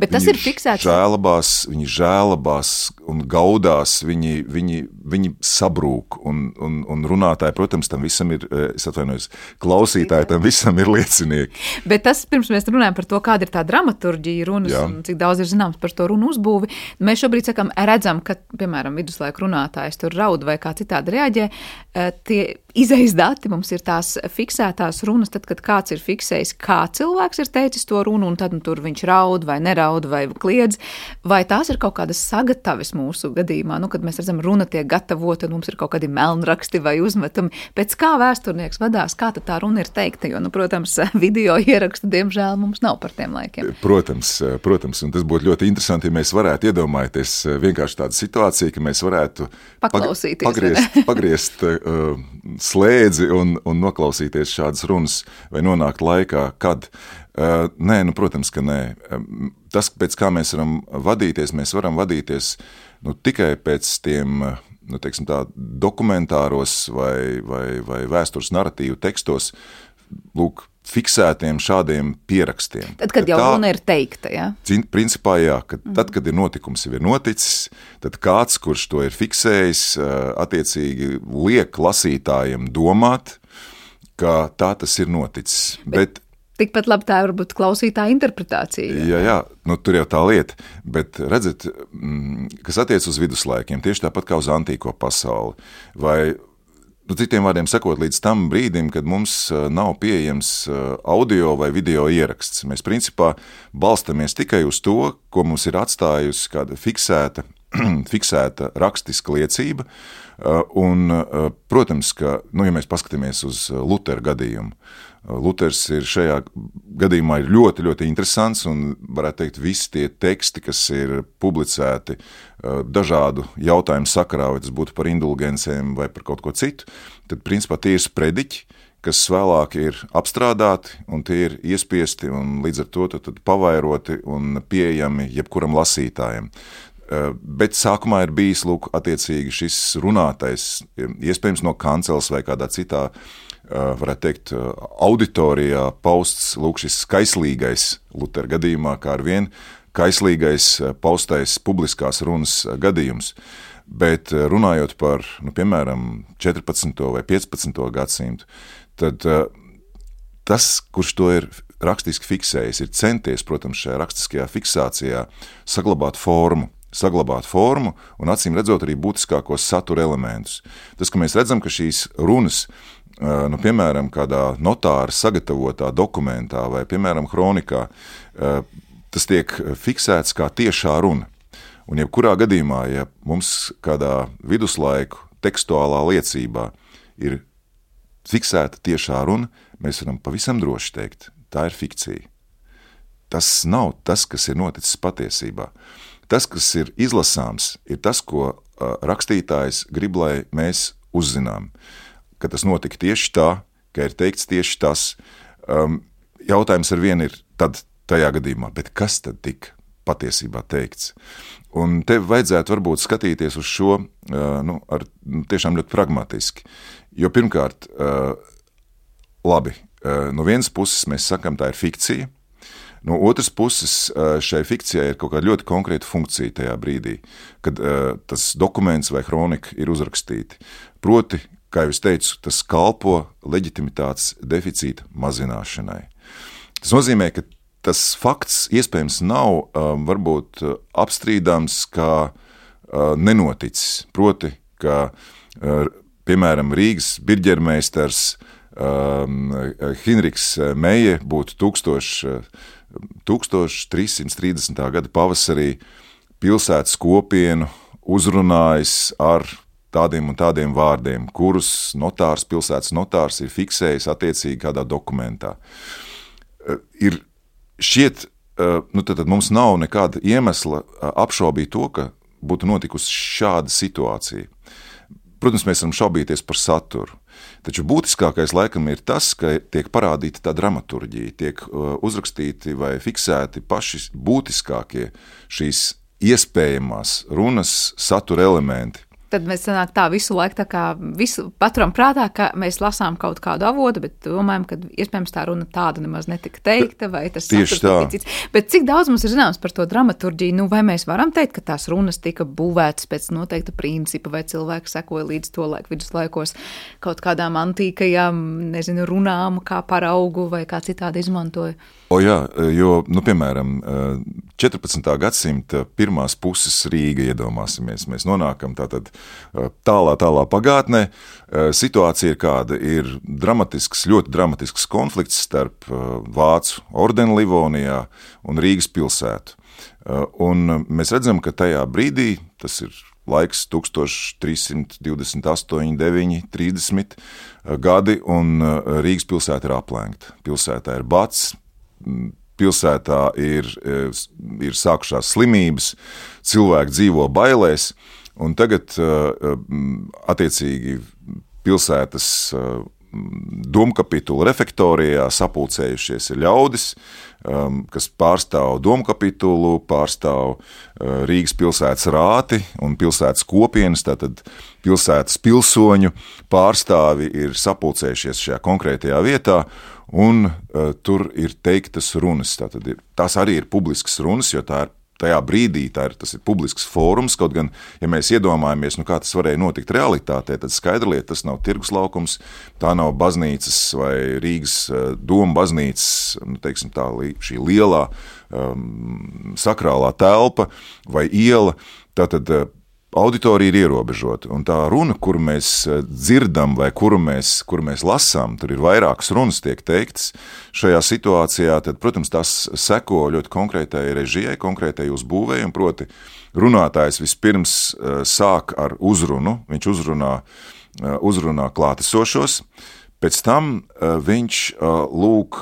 Bet tas viņi ir fiksēts. Žēlabās, viņi žēlabās un gaudās, viņi, viņi, viņi sabrūk. Un, un, un runātāji, protams, tam visam ir, eh, es atvainojos, klausītāji tam visam ir liecinieki. Bet tas, pirms mēs runājam par to, kāda ir tā dramaturģija runas Jā. un cik daudz ir zināms par to runu uzbūvi, mēs šobrīd sakam, redzam, ka, piemēram, viduslaiku runātājs tur raud vai kā citādi reaģē. Eh, tie Izejas dati mums ir tās fiksētās runas, tad, kad kāds ir fiksējis, kā cilvēks ir teicis to runu, un tad nu, tur viņš raud vai neraud vai kliedz. Vai tās ir kaut kādas sagatavis mūsu gadījumā, nu, kad mēs redzam, runa tiek gatavota, un mums ir kaut kādi melnraksti vai uzmetumi. Pēc kā vēsturnieks vadās, kā tā runa ir teikta, jo, nu, protams, video ierakstu, diemžēl, mums nav par tiem laikiem. Protams, protams, un tas būtu ļoti interesanti, ja mēs varētu iedomāties vienkārši tādu situāciju, ka mēs varētu paklausīties, pagriezt, pagriezt uh, slēdzi un, un noklausīties šādas runas, vai nonākt laikā, kad. Uh, nē, nu, protams, ka nē. Tas, pēc kā mēs varam vadīties, mēs varam vadīties nu, tikai pēc tiem nu, teiksim, tā, dokumentāros vai, vai, vai vēstures narratīvu tekstos. Lūk, fiksētiem šādiem pierakstiem. Tad, kad, jau tā, runa ir teikta, jā? Principā, jā, kad, mm. tad, kad ir notikums jau ir noticis, tad kāds, kurš to ir fiksējis, attiecīgi liek lasītājiem domāt, ka tā tas ir noticis. Bet, Bet Tikpat labi tā var būt klausītāja interpretācija. Jā, jā, nu, tur jau tā lieta. Bet, redziet, mm, kas attiecas uz viduslaikiem, tieši tāpat kā uz antīko pasauli, vai Nu, citiem vārdiem sakot, līdz tam brīdim, kad mums uh, nav pieejams uh, audio vai video ieraksts, mēs principā balstamies tikai uz to, ko mums ir atstājusi kāda fiksēta fiksēta rakstiska liecība. Un, protams, ka, nu, ja mēs paskatāmies uz Lutera gadījumu, Luters ir šajā gadījumā ir ļoti, ļoti interesants un, varētu teikt, visi tie teksti, kas ir publicēti dažādu jautājumu sakarā, vai tas būtu par indulgencēm vai par kaut ko citu, tad, principā, tie ir sprediķi, kas vēlāk ir apstrādāti un tie ir iespiesti un līdz ar to tad, tad pavairoti un pieejami jebkuram lasītājam. Eh, bet sākumā ir bijis lūk, šis runātais, iespējams, no kanceles vai kādā citā, eh, varētu teikt, eh, auditorijā pausts lūk, šis kaislīgais, Lutera gadījumā, kā ar vienu kaislīgais paustais publiskās runas gadījums. Bet runājot par, nu, piemēram, 14. vai 15. gadsimtu, tad tas, kurš to ir rakstiski fiksējis, ir centies, protams, šajā rakstiskajā fiksācijā saglabāt formu saglabāt formu un, acīm redzot, arī būtiskākos satura elementus. Tas, ka mēs redzam, ka šīs runas, nu, piemēram, kādā notāra sagatavotā dokumentā vai, piemēram, kronikā, tas tiek fiksēts kā tiešā runa. Un, jebkurā gadījumā, ja mums kādā viduslaiku tekstuālā liecībā ir fiksēta tiešā runa, mēs varam pavisam droši teikt, tā ir fikcija. Tas nav tas, kas ir noticis patiesībā. Tas, kas ir izlasāms, ir tas, ko rakstītājs grib, lai mēs uzzinām. Ka tas notika tieši tā, ka ir teikts tieši tas. Um, jautājums ar vienu ir tad, tajā gadījumā, bet kas tad tika patiesībā teikts? Un te vajadzētu varbūt skatīties uz šo uh, nu, ar, nu, tiešām ļoti pragmatiski. Jo pirmkārt, uh, labi, uh, no vienas puses mēs sakām, tā ir fikcija, No otras puses, šai fikcijai ir kaut kāda ļoti konkrēta funkcija tajā brīdī, kad uh, tas dokuments vai kronika ir uzrakstīti. Proti, kā jau es teicu, tas kalpo leģitimitātes deficīta mazināšanai. Tas nozīmē, ka tas fakts iespējams nav um, varbūt apstrīdams kā uh, nenoticis. Proti, ka uh, piemēram Rīgas birģermeistars um, Hinriks Meije būtu 1000 1330. gada pavasarī pilsētas kopienu uzrunājis ar tādiem un tādiem vārdiem, kurus notārs, pilsētas notārs ir fiksējis attiecīgi kādā dokumentā. Eh, ir šķiet, eh, nu tad, mums nav nekāda iemesla eh, apšaubīt to, ka būtu notikusi šāda situācija. Protams, mēs varam šaubīties par saturu, Taču būtiskākais laikam ir tas, ka tiek parādīta tā dramaturģija, tiek uh, uzrakstīti vai fiksēti paši būtiskākie šīs iespējamās runas satura elementi tad mēs sanāk tā visu laiku tā visu paturam prātā, ka mēs lasām kaut kādu avotu, bet domājam, ka iespējams tā runa tāda nemaz netika teikta, vai tas tieši tā. Bet cik daudz mums ir zināms par to dramaturģiju, nu vai mēs varam teikt, ka tās runas tika būvētas pēc noteikta principa, vai cilvēki sekoja līdz to laiku viduslaikos kaut kādām antīkajām, nezinu, runām, kā paraugu vai kā citādi izmantoja? O jā, jo, nu, piemēram, 14. gadsimta pirmās puses Rīga iedomāsimies, mēs nonākam tātad tālā, tālā pagātnē. Situācija ir kāda, ir dramatisks, ļoti dramatisks konflikts starp Vācu ordeni Livonijā un Rīgas pilsētu. Un mēs redzam, ka tajā brīdī, tas ir laiks 1328, 9, 30 gadi, un Rīgas pilsēta ir aplenkta. Pilsētā ir bats, pilsētā ir, e, ir sākušās slimības, cilvēki dzīvo bailēs, un tagad e, e, attiecīgi pilsētas domkapitula refektorijā sapulcējušies ļaudis, kas pārstāv domkapitulu, pārstāv Rīgas pilsētas rāti un pilsētas kopienas, tātad pilsētas pilsoņu pārstāvi ir sapulcējušies šajā konkrētajā vietā, un uh, tur ir teiktas runas. Ir, tās arī ir publiskas runas, jo tā ir tajā brīdī ir, tas ir publisks fórums. Kaut gan, ja mēs iedomājamies, nu, kā tas varēja notikt realitātē, tad skaidra lieta, tas nav tirgus laukums, tā nav baznīcas vai Rīgas uh, doma baznīcas, nu, teiksim, tā, šī lielā um, sakrālā telpa vai iela. Tātad uh, auditorija ir ierobežota. Un tā runa, kuru mēs eh, dzirdam, vai kuru mēs, kuru mēs lasām, tur ir vairākas runas, tiek teiktas šajā situācijā. Tad, protams, tas seko ļoti konkrētai režijai, konkrētai uzbūvēji. Proti, runātājs vispirms eh, sāk ar uzrunu, viņš uzrunā, eh, uzrunā klātesošos, pēc tam viņš lūk,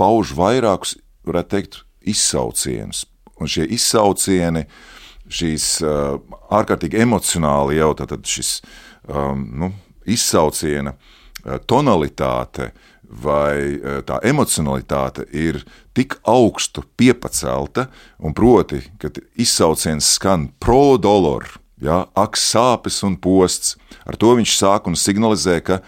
pauž vairākus, varētu teikt, izsaucienus. Un šie izsaucieni uh, šīs uh, ārkārtīgi emocionāli jau tātad šis um, nu, izsauciena uh, tonalitāte vai uh, tā emocionalitāte ir tik augstu piepacelta, un proti, kad izsauciens skan pro doloru, ja, ak, sāpes un posts, ar to viņš sāk un signalizē, ka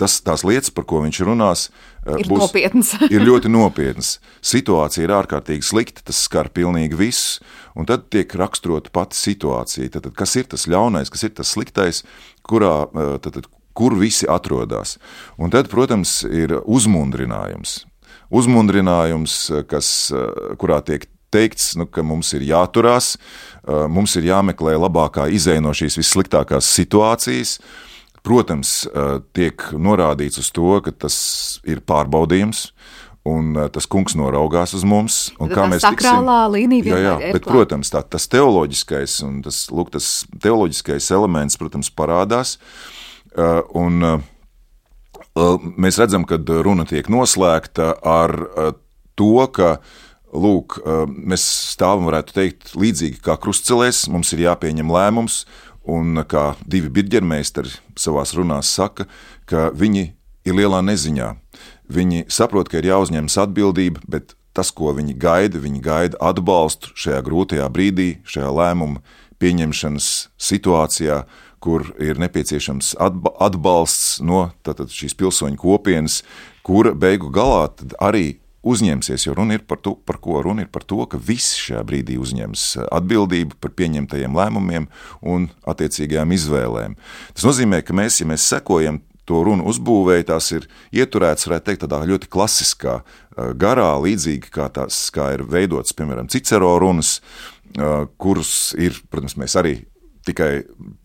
tas, tās lietas, par ko viņš runās, ir, būs, nopietnas. ir ļoti nopietnas. Situācija ir ārkārtīgi slikta, tas skar pilnīgi visus, un tad tiek raksturota pati situācija. Tad, kas ir tas ļaunais, kas ir tas sliktais, kurā, tad, tad, kur visi atrodas. Un tad, protams, ir uzmundrinājums. Uzmundrinājums, kas, kurā tiek teikts, nu, ka mums ir jāturās, mums ir jāmeklē labākā izēja no šīs vissliktākās situācijas, Protams, tiek norādīts uz to, ka tas ir pārbaudījums. Un tas kungs noraugās uz mums. Kā mēs tiksim? līnija jā, jā, bet, protams, tā, tas teoloģiskais un tas, lūk, tas teoloģiskais elements, protams, parādās. Un mēs redzam, ka runa tiek noslēgta ar to, ka lūk, mēs stāvam, varētu teikt, līdzīgi kā krustcelēs, mums ir jāpieņem lēmums, Un kā divi birģermeistari savā runās saka, ka viņi ir lielā neziņā. Viņi saprot, ka ir jāuzņemas atbildība, bet tas, ko viņi gaida, viņi gaida atbalstu šajā grūtajā brīdī, šajā lēmumu pieņemšanas situācijā, kur ir nepieciešams atbalsts no tātad, šīs pilsoņu kopienas, kura beigu galā arī uzņemsies, jo runa ir par to, par ko runa ir par to, ka visi šajā brīdī uzņems atbildību par pieņemtajiem lēmumiem un attiecīgajām izvēlēm. Tas nozīmē, ka mēs, ja mēs sekojam to runu uzbūvēja, tās ir ieturētas, varētu teikt, tādā ļoti klasiskā garā, līdzīgi kā tās kā ir veidotas, piemēram, Cicero runas, kuras ir, protams, mēs arī tikai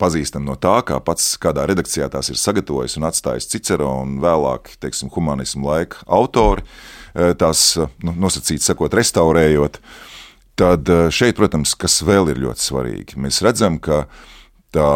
pazīstam no tā, kā pats kādā redakcijā tās ir sagatavojis un atstājis Cicero un vēlāk, teiksim, humanismu laika autori. Eh, tās eh, nu, nosacīt, sakot, restaurējot. Tad eh, šeit, protams, kas vēl ir ļoti svarīgi, mēs redzam, ka tā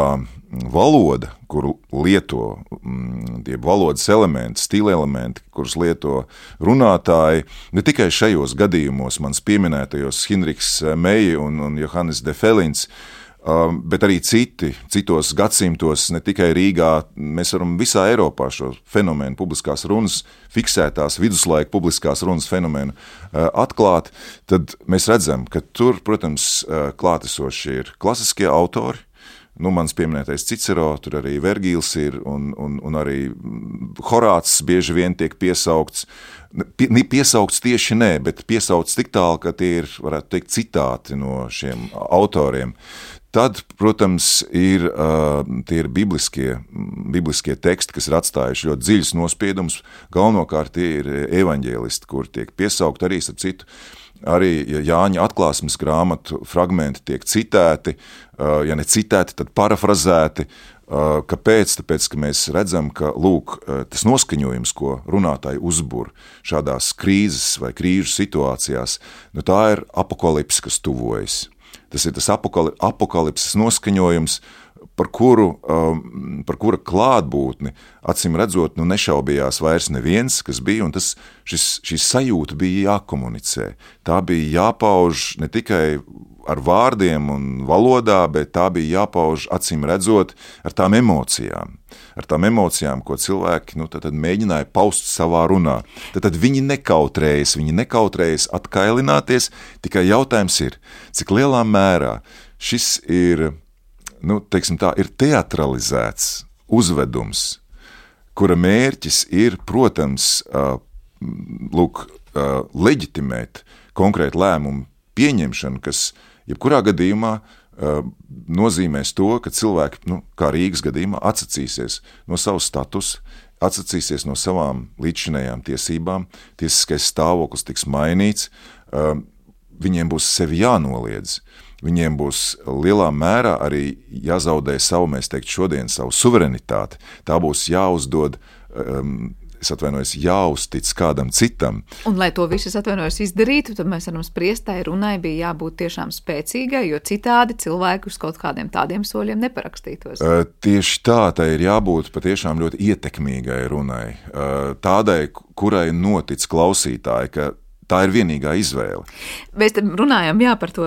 valoda, kuru lieto, mm, tie valodas elementi, stila elementi, kurus lieto runātāji, ne tikai šajos gadījumos, manas pieminētajos Hinrichs Meija un, un Johannes de Felins, uh, bet arī citi, citos gadsimtos, ne tikai Rīgā, mēs varam visā Eiropā šo fenomenu, publiskās runas, fiksētās viduslaika publiskās runas fenomenu uh, atklāt, tad mēs redzam, ka tur, protams, uh, klātesoši ir klasiskie autori, nu, mans pieminētais Cicero, tur arī Vergīls ir, un, un, un arī Horāts bieži vien tiek piesaukts. Piesaukts tieši nē, bet piesaukts tik tālu, ka tie ir, varētu teikt, citāti no šiem autoriem. Tad, protams, ir, uh, ir bibliskie, bibliskie teksti, kas ir atstājuši ļoti dziļus nospiedumus. Galvenokārt tie ir evaņģēlisti, kur tiek piesaukt arī ar citu. Arī Jāņa atklāsmes grāmatu fragmenti tiek citēti, uh, ja ne citēti, tad parafrazēti. Uh, kāpēc? Tāpēc, ka mēs redzam, ka lūk, tas noskaņojums, ko runātāji uzbūr šādās krīzes vai krīžu situācijās, nu tā ir apakalipse, kas tuvojas. Tas ir tas apakali, apakalipses noskaņojums, par kuru, um, par kura klātbūtni, acīm redzot, nu nešaubījās vairs neviens, kas bija, tas, šis, šī sajūta bija jākomunicē. Tā bija jāpauž ne tikai ar vārdiem un valodā, bet tā bija jāpauž acīm redzot ar tām emocijām. Ar tām emocijām, ko cilvēki nu, tad, tad mēģināja paust savā runā. Tad, tad viņi nekautrējas, viņi nekautrējas atkailināties. Tikai jautājums ir, cik lielā mērā šis ir, nu, tā, ir teatralizēts uzvedums, kura mērķis ir, protams, lūk, leģitimēt konkrētu lēmumu pieņemšanu, kas jebkurā gadījumā uh, nozīmēs to, ka cilvēki, nu, kā Rīgas gadījumā, atsacīsies no savas statusa, atsacīsies no savām līdzšinējām tiesībām, tiesiskais stāvoklis tiks mainīts. Uh, viņiem būs sevi jānoliedz. Viņiem būs lielā mērā arī jāzaudē savu, mēs teiktu, šodien savu suverenitāti. Tā būs jāuzdod um, es atvainojos, jāuztic kādam citam. Un, lai to visu atvainojos izdarītu, tad mēs varam spriest, tai runai bija jābūt tiešām spēcīgai, jo citādi cilvēki uz kaut kādiem tādiem soļiem neparakstītos. Uh, tieši tā, tai ir jābūt patiešām ļoti ietekmīgai runai, uh, tādai, kurai notic klausītāji, ka Tā ir vienīgā izvēle. Mēs runājam jā, par to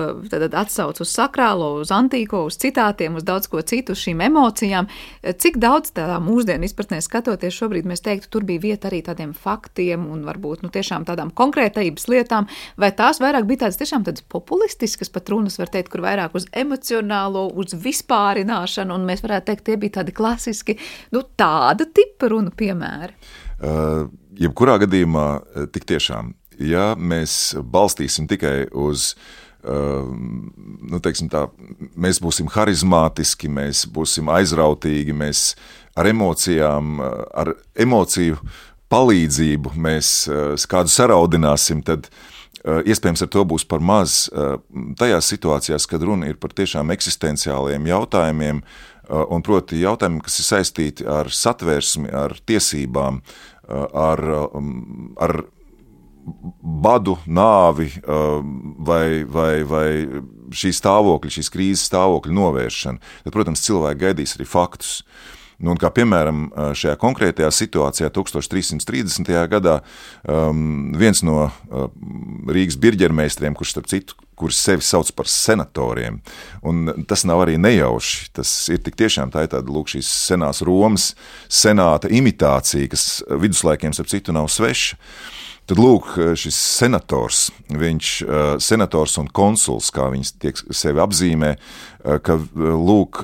atsaucu uz sakrālo, uz antīko, uz citātiem, uz daudz ko citu, uz šīm emocijām. Cik daudz tādā mūsdienu izpratnē skatoties, šobrīd mēs teiktu, tur bija vieta arī tādiem faktiem un varbūt nu, tiešām tādām konkrētības lietām, vai tās vairāk bija tādas tiešām tādas populistiskas pat runas, var teikt, kur vairāk uz emocionālo, uz vispārināšanu, un mēs varētu teikt, tie bija tādi klasiski, nu, tāda tipa runu piemēri. Uh, jebkurā gadījumā tik tiešām ja mēs balstīsim tikai uz Uh, nu, tā, mēs būsim harizmātiski, mēs būsim aizrautīgi, mēs ar emocijām, ar emociju palīdzību mēs uh, kādu saraudināsim, tad uh, iespējams ar to būs par maz. Tajās situācijās, kad runa ir par tiešām eksistenciāliem jautājumiem, un proti jautājumiem, kas ir saistīti ar satversmi, ar tiesībām, ar, um, ar badu, nāvi vai, vai, vai šī stāvokļa, šīs krīzes stāvokļa novēršana, tad, protams, cilvēki gaidīs arī faktus. Nu, kā piemēram, šajā konkrētajā situācijā, 1330. gadā, um, viens no uh, Rīgas birģermeistariem, kurš starp citu, kurš sevi sauc par senatoriem, un tas nav arī nejauši. Tas ir tik tiešām tā ir tāda lūk, šīs senās Romas senāta imitācija, kas viduslaikiem starp citu nav sveša. Tad lūk, šis senators, viņš ir senators un konsuls, kā viņš tiek sevi apzīmē, ka lūk,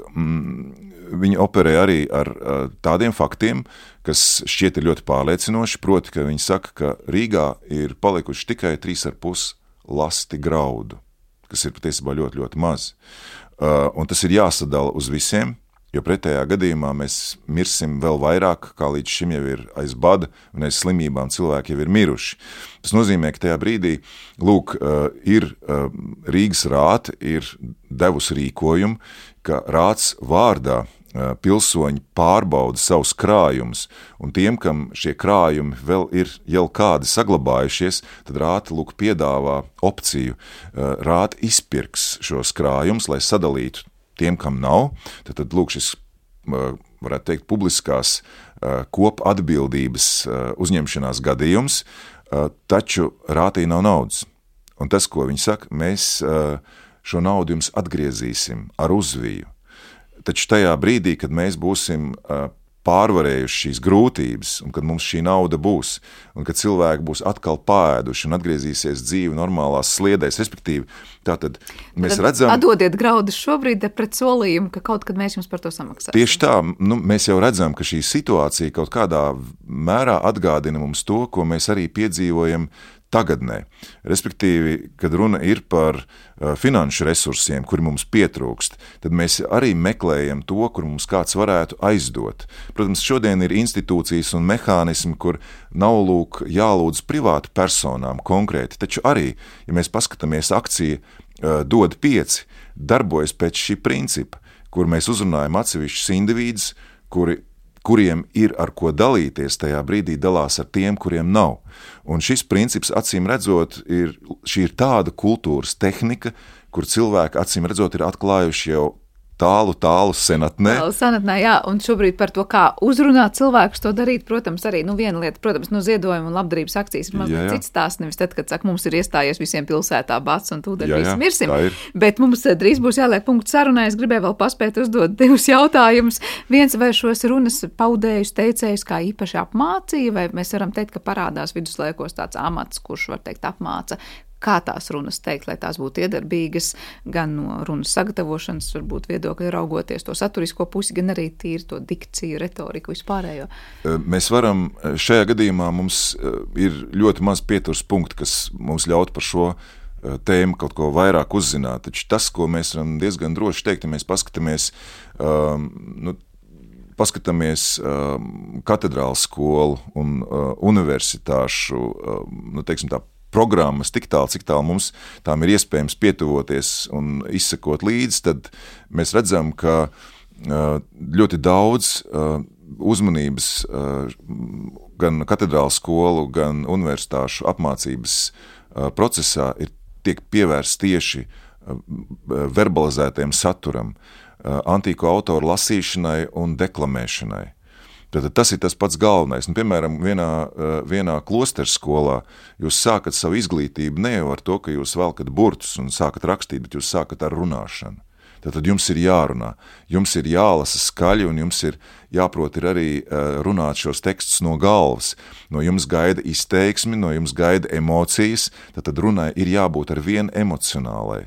viņi operē arī ar tādiem faktiem, kas šķiet ļoti pārliecinoši. Proti, ka viņi saka, ka Rīgā ir palikuši tikai 3,5 lasti graudu, kas ir patiesībā ļoti, ļoti maz. Un tas ir jāsadala uz visiem, Jo pretējā gadījumā mēs mirsim vēl vairāk, kā līdz šim jau ir aiz bada, un aiz slimībām cilvēki jau ir miruši. Tas nozīmē, ka tajā brīdī lūk, eh, ir eh, Rīgas rāta ir devusi rīkojumu, ka rāts vārdā eh, pilsoņi pārbauda savus krājumus, un tiem, kam šie krājumi vēl ir jau kādi saglabājušies, tad rāta lūk piedāvā opciju. Rāta izpirks šos krājumus, lai sadalītu tiem, kam nav, tad, tad lūk, šis, varētu teikt, publiskās kopatbildības uzņemšanās gadījums, taču rātī nav naudas. Un tas, ko viņi saka, mēs šo naudu jums atgriezīsim ar uzviju. Taču tajā brīdī, kad mēs būsim pārvarējuši šīs grūtības, un kad mums šī nauda būs, un kad cilvēki būs atkal pāēduši un atgriezīsies dzīve normālās sliedēs, respektīvi, tātad mēs tad redzam. Atdodiet graudus šobrīd pret solījumu, ka kaut kad mēs jums par to samaksāsim. Tieši tā, nu, mēs jau redzam, ka šī situācija kaut kādā mērā atgādina mums to, ko mēs arī piedzīvojam tagadnē. Respektīvi, kad runa ir par uh, finanšu resursiem, kuri mums pietrūkst, tad mēs arī meklējam to, kur mums kāds varētu aizdot. Protams, šodien ir institūcijas un mehānismi, kur nav lūk jālūdz privātu personām konkrēti, taču arī, ja mēs paskatāmies akcija uh, dod pieci, darbojas pēc šī principa, kur mēs uzrunājam atsevišķus individus, kuri kuriem ir ar ko dalīties, tajā brīdī dalās ar tiem, kuriem nav. Un šis princips, acīm redzot, ir, ir tāda kultūras tehnika, kur cilvēki, acīm redzot, ir atklājuši jau tālu, tālu senatnē. Tālu senatnē, jā, un šobrīd par to, kā uzrunāt cilvēkus to darīt, protams, arī nu, viena lieta, protams, no ziedojuma un labdarības akcijas ir mazliet cits stāsts. Nevis tad, kad saka, mums ir iestājies visiem pilsētā bats un tūdaļ visi mirsim. Bet mums eh, drīz būs jāliek punkts sarunai. Es gribēju vēl paspēt uzdot divus jautājumus. Viens vai šos runas paudējus teicējus kā īpaši apmācīja, vai mēs varam teikt, ka parādās viduslaikos tāds amats, kurš var teikt apmāca kā tās runas teikt, lai tās būtu iedarbīgas, gan no runas sagatavošanas, varbūt viedokļa raugoties to saturisko pusi, gan arī tīri to dikciju, retoriku vispārējo. Mēs varam, šajā gadījumā mums ir ļoti maz pieturs punkti, kas mums ļaut par šo tēmu kaut ko vairāk uzzināt. Taču tas, ko mēs varam diezgan droši teikt, ja mēs paskatāmies, um, nu, paskatāmies um, katedrālu skolu un uh, universitāšu, um, nu, teiksim tā, programmas tik tālu, cik tālu mums tām ir iespējams pietuvoties un izsekot līdzi, tad mēs redzam, ka ļoti daudz uzmanības gan katedrālu skolu, gan universitāšu apmācības procesā ir tiek pievērsts tieši verbalizētiem saturam, antīko autoru lasīšanai un deklamēšanai. Tad tas ir tas pats galvenais. Nu, piemēram, vienā, vienā klosteru skolā jūs sākat savu izglītību ne jau ar to, ka jūs velkat burtus un sākat rakstīt, bet jūs sākat ar runāšanu. Tad jums ir jārunā, jums ir jālasa skaļi, un jums ir jāprot ir arī runāt šos tekstus no galvas. No jums gaida izteiksmi, no jums gaida emocijas, tad, runai ir jābūt ar vienu emocionālai.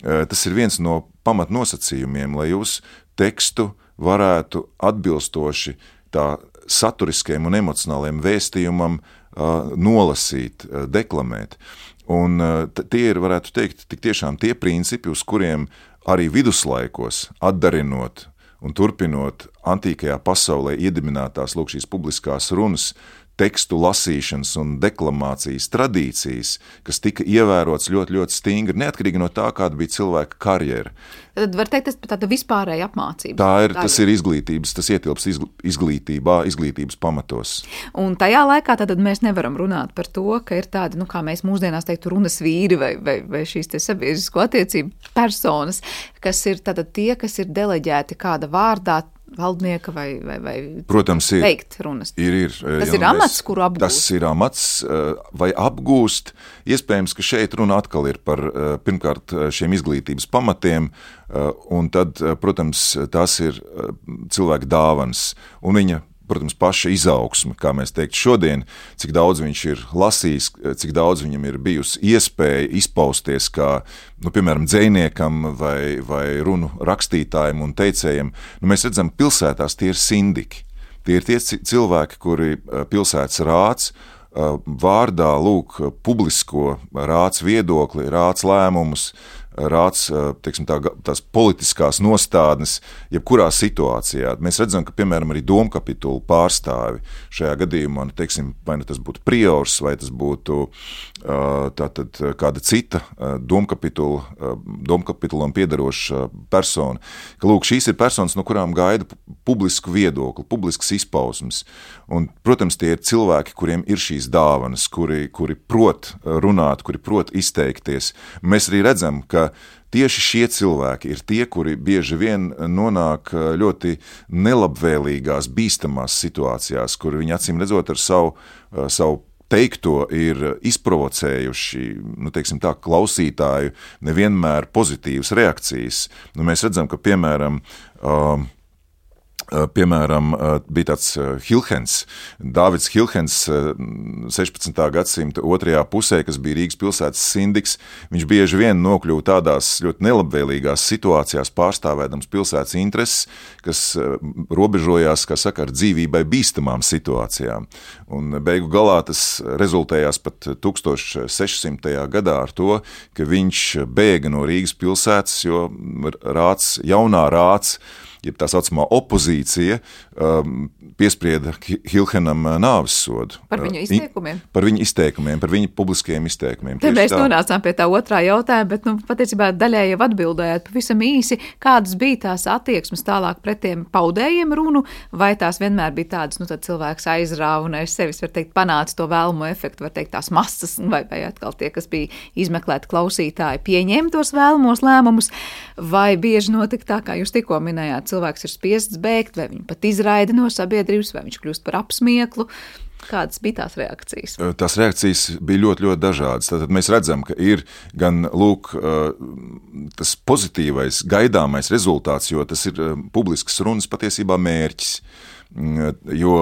Tas ir viens no pamatnosacījumiem, lai jūs tekstu varētu atbilstoši tā saturiskajam un emocionālajam vēstījumam nolasīt, deklamēt. Un tie ir, varētu teikt, tik tiešām tie principi, uz kuriem arī viduslaikos atdarinot un turpinot antīkajā pasaulē iedibinātās lūk šīs publiskās runas, tekstu lasīšanas un deklamācijas tradīcijas, kas tika ievērotas ļoti, ļoti stingri, neatkarīgi no tā, kāda bija cilvēka karjera. Tad var teikt, tas ir tāda vispārēja apmācība. Tā ir, tā tas ir izglītības, tas ietilps izglītībā, izglītības pamatos. Un tajā laikā tad mēs nevaram runāt par to, ka ir tādi, nu, kā mēs mūsdienās teiktu, runas vīri vai, vai, vai šīs sabiedrisko attiecību personas, kas ir tie, kas ir deleģēti kāda vārdā valdnieka vai, vai, vai Protams, ir, veikt runas. Ir, ir, tas ja ir amats, kuru apgūst. Tas ir amats eh, vai apgūst. Iespējams, ka šeit runa atkal ir par eh, pirmkārt eh, šiem izglītības pamatiem, un tad, protams, tas ir cilvēka dāvans un viņa protams, paša izaugsme, kā mēs teiktu šodien, cik daudz viņš ir lasījis, cik daudz viņam ir bijusi iespēja izpausties kā, nu, piemēram, dzēniekam vai, vai runu rakstītājam un teicējam. Nu, mēs redzam, pilsētās tie ir sindiki. Tie ir tie cilvēki, kuri eh, pilsētas rāds eh, vārdā lūk publisko rāds viedokli, rāds lēmumus, rāds teiksim, tā, tās politiskās nostādnes, jebkurā situācijā. Mēs redzam, ka piemēram arī domkapitulu pārstāvi šajā gadījumā, nu, teiksim, vai nu tas būtu priors, vai tas būtu tātad, kāda cita domkapitula, domkapitulam piedaroša persona, ka lūk, šīs ir personas, no kurām gaida publisku viedokli, publiskas izpausmes. Un, protams, tie ir cilvēki, kuriem ir šīs dāvanas, kuri, kuri prot runāt, kuri prot izteikties. Mēs arī redzam, ka tieši šie cilvēki ir tie, kuri bieži vien nonāk eh, ļoti nelabvēlīgās, bīstamās situācijās, kur viņi acīm redzot ar savu, eh, savu teikto ir izprovocējuši nu, tā, klausītāju nevienmēr pozitīvas reakcijas. Nu, mēs redzam, ka piemēram. Eh, piemēram, eh, bija tāds eh, Hilhens, Dāvids Hilhens, 16. gadsimta otrajā pusē, kas bija Rīgas pilsētas sindiks. Viņš bieži vien nokļuva tādās ļoti nelabvēlīgās situācijās, pārstāvēdams pilsētas intereses, kas robežojās saka, ar dzīvībai bīstamām situācijām. Un beigu galā tas rezultējās pat 1600. gadā ar to, ka viņš bēga no Rīgas pilsētas, jo rāds, jaunā rāds, jeb tā saucamā opozīcija, um, piesprieda Hilhenam uh, nāves sodu. Par viņu uh, izteikumiem? Par viņu izteikumiem, par viņa publiskajiem izteikumiem. Te mēs tā. nonācām pie tā otrā jautājuma, bet, nu, patiesībā daļai jau atbildējāt pavisam īsi, kādas bija tās attieksmes tālāk pret tiem paudējiem runu, vai tās vienmēr bija tādas, nu, tad cilvēks aizrāva un aiz sevis, var teikt, panāca to vēlamo efektu, var teikt, tās masas, vai, vai atkal tie, kas bija izmeklēti klausītāji, pieņēma tos vēlamos lēmumus, vai bieži notika tā, kā jūs tikko minējāt, cilvēks ir spiests bēgt, vai viņu pat izraida no sabiedrības, vai viņš kļūst par apsmieklu. Kādas bija tās reakcijas? Tās reakcijas bija ļoti, ļoti dažādas. Tad mēs redzam, ka ir gan lūk, tas pozitīvais, gaidāmais rezultāts, jo tas ir publisks runas patiesībā mērķis. Mm, jo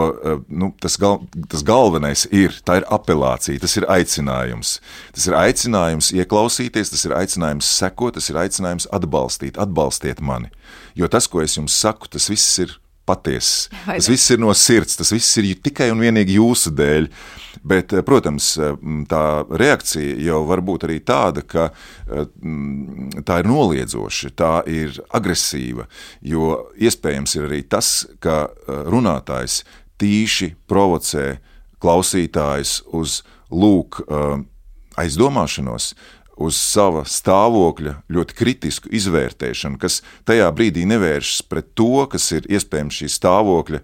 nu, tas, gal, tas galvenais ir, tā ir apelācija, tas ir aicinājums. Tas ir aicinājums ieklausīties, tas ir aicinājums sekot, tas ir aicinājums atbalstīt, atbalstiet mani. Jo tas, ko es jums saku, tas viss ir patiess. Tas viss ir no sirds, tas viss ir tikai un vienīgi jūsu dēļ. Bet, eh, protams, eh, tā reakcija jau var būt arī tāda, ka eh, tā ir noliedzoša, tā ir agresīva. Jo iespējams ir arī tas, ka runātājs tīši provocē klausītājs uz lūk aizdomāšanos, uz sava stāvokļa ļoti kritisku izvērtēšanu, kas tajā brīdī nevēršas pret to, kas ir iespējams šī stāvokļa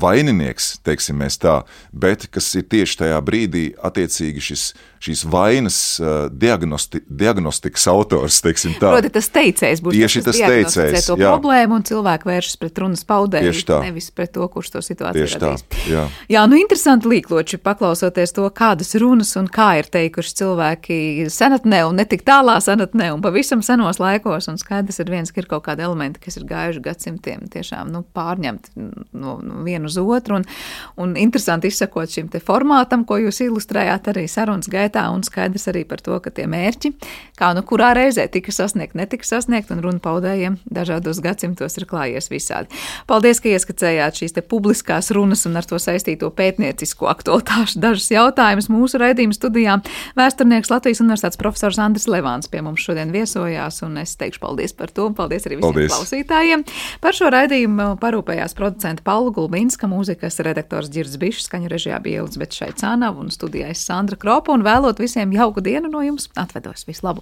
vaininieks, teiksim, tā, bet kas ir tieši tajā brīdī attiecīgi šis, šīs vainas uh, diagnosti, diagnostikas autors. Proti, tas teicējs būs tieši tas, tas teicējs. To jā. problēmu un cilvēku vēršas pret runas paudēju, nevis pret to, kurš to situāciju tieši radīs. Tā, jā. jā, nu interesanti līkloči, paklausoties to, kādas runas un kā ir teikuši cilvēki senatnē un netik tālā senatnē un pavisam senos laikos, un skaidrs ir viens, ka ir kaut kādi elementi, kas ir gājuši gadsimtiem tiešām nu, pārņemti no, no viena vienu uz otru. Un, un interesanti izsakot šim formātam, ko jūs ilustrējāt arī sarunas gaitā, un skaidrs arī par to, ka tie mērķi, kā nu kurā reizē tika sasniegt, netika sasniegt, un runa paudējiem dažādos gadsimtos ir klājies visādi. Paldies, ka ieskicējāt šīs te publiskās runas un ar to saistīto pētniecisko aktualitāšu dažus jautājumus mūsu raidījuma studijā. Vēsturnieks Latvijas Universitātes profesors Andris Levāns pie mums šodien viesojās, un es teikšu paldies par to, un paldies arī visiem paldies. klausītājiem. Par šo raidījumu parūpējās producenta Paula Gulbīna. Minska mūzikas redaktors Girds Bišs, skaņu režijā bija Ilgs, bet šeit cānava un studijā es Sandra Kropa un vēlot visiem jauku dienu no jums atvedos. Visu labu!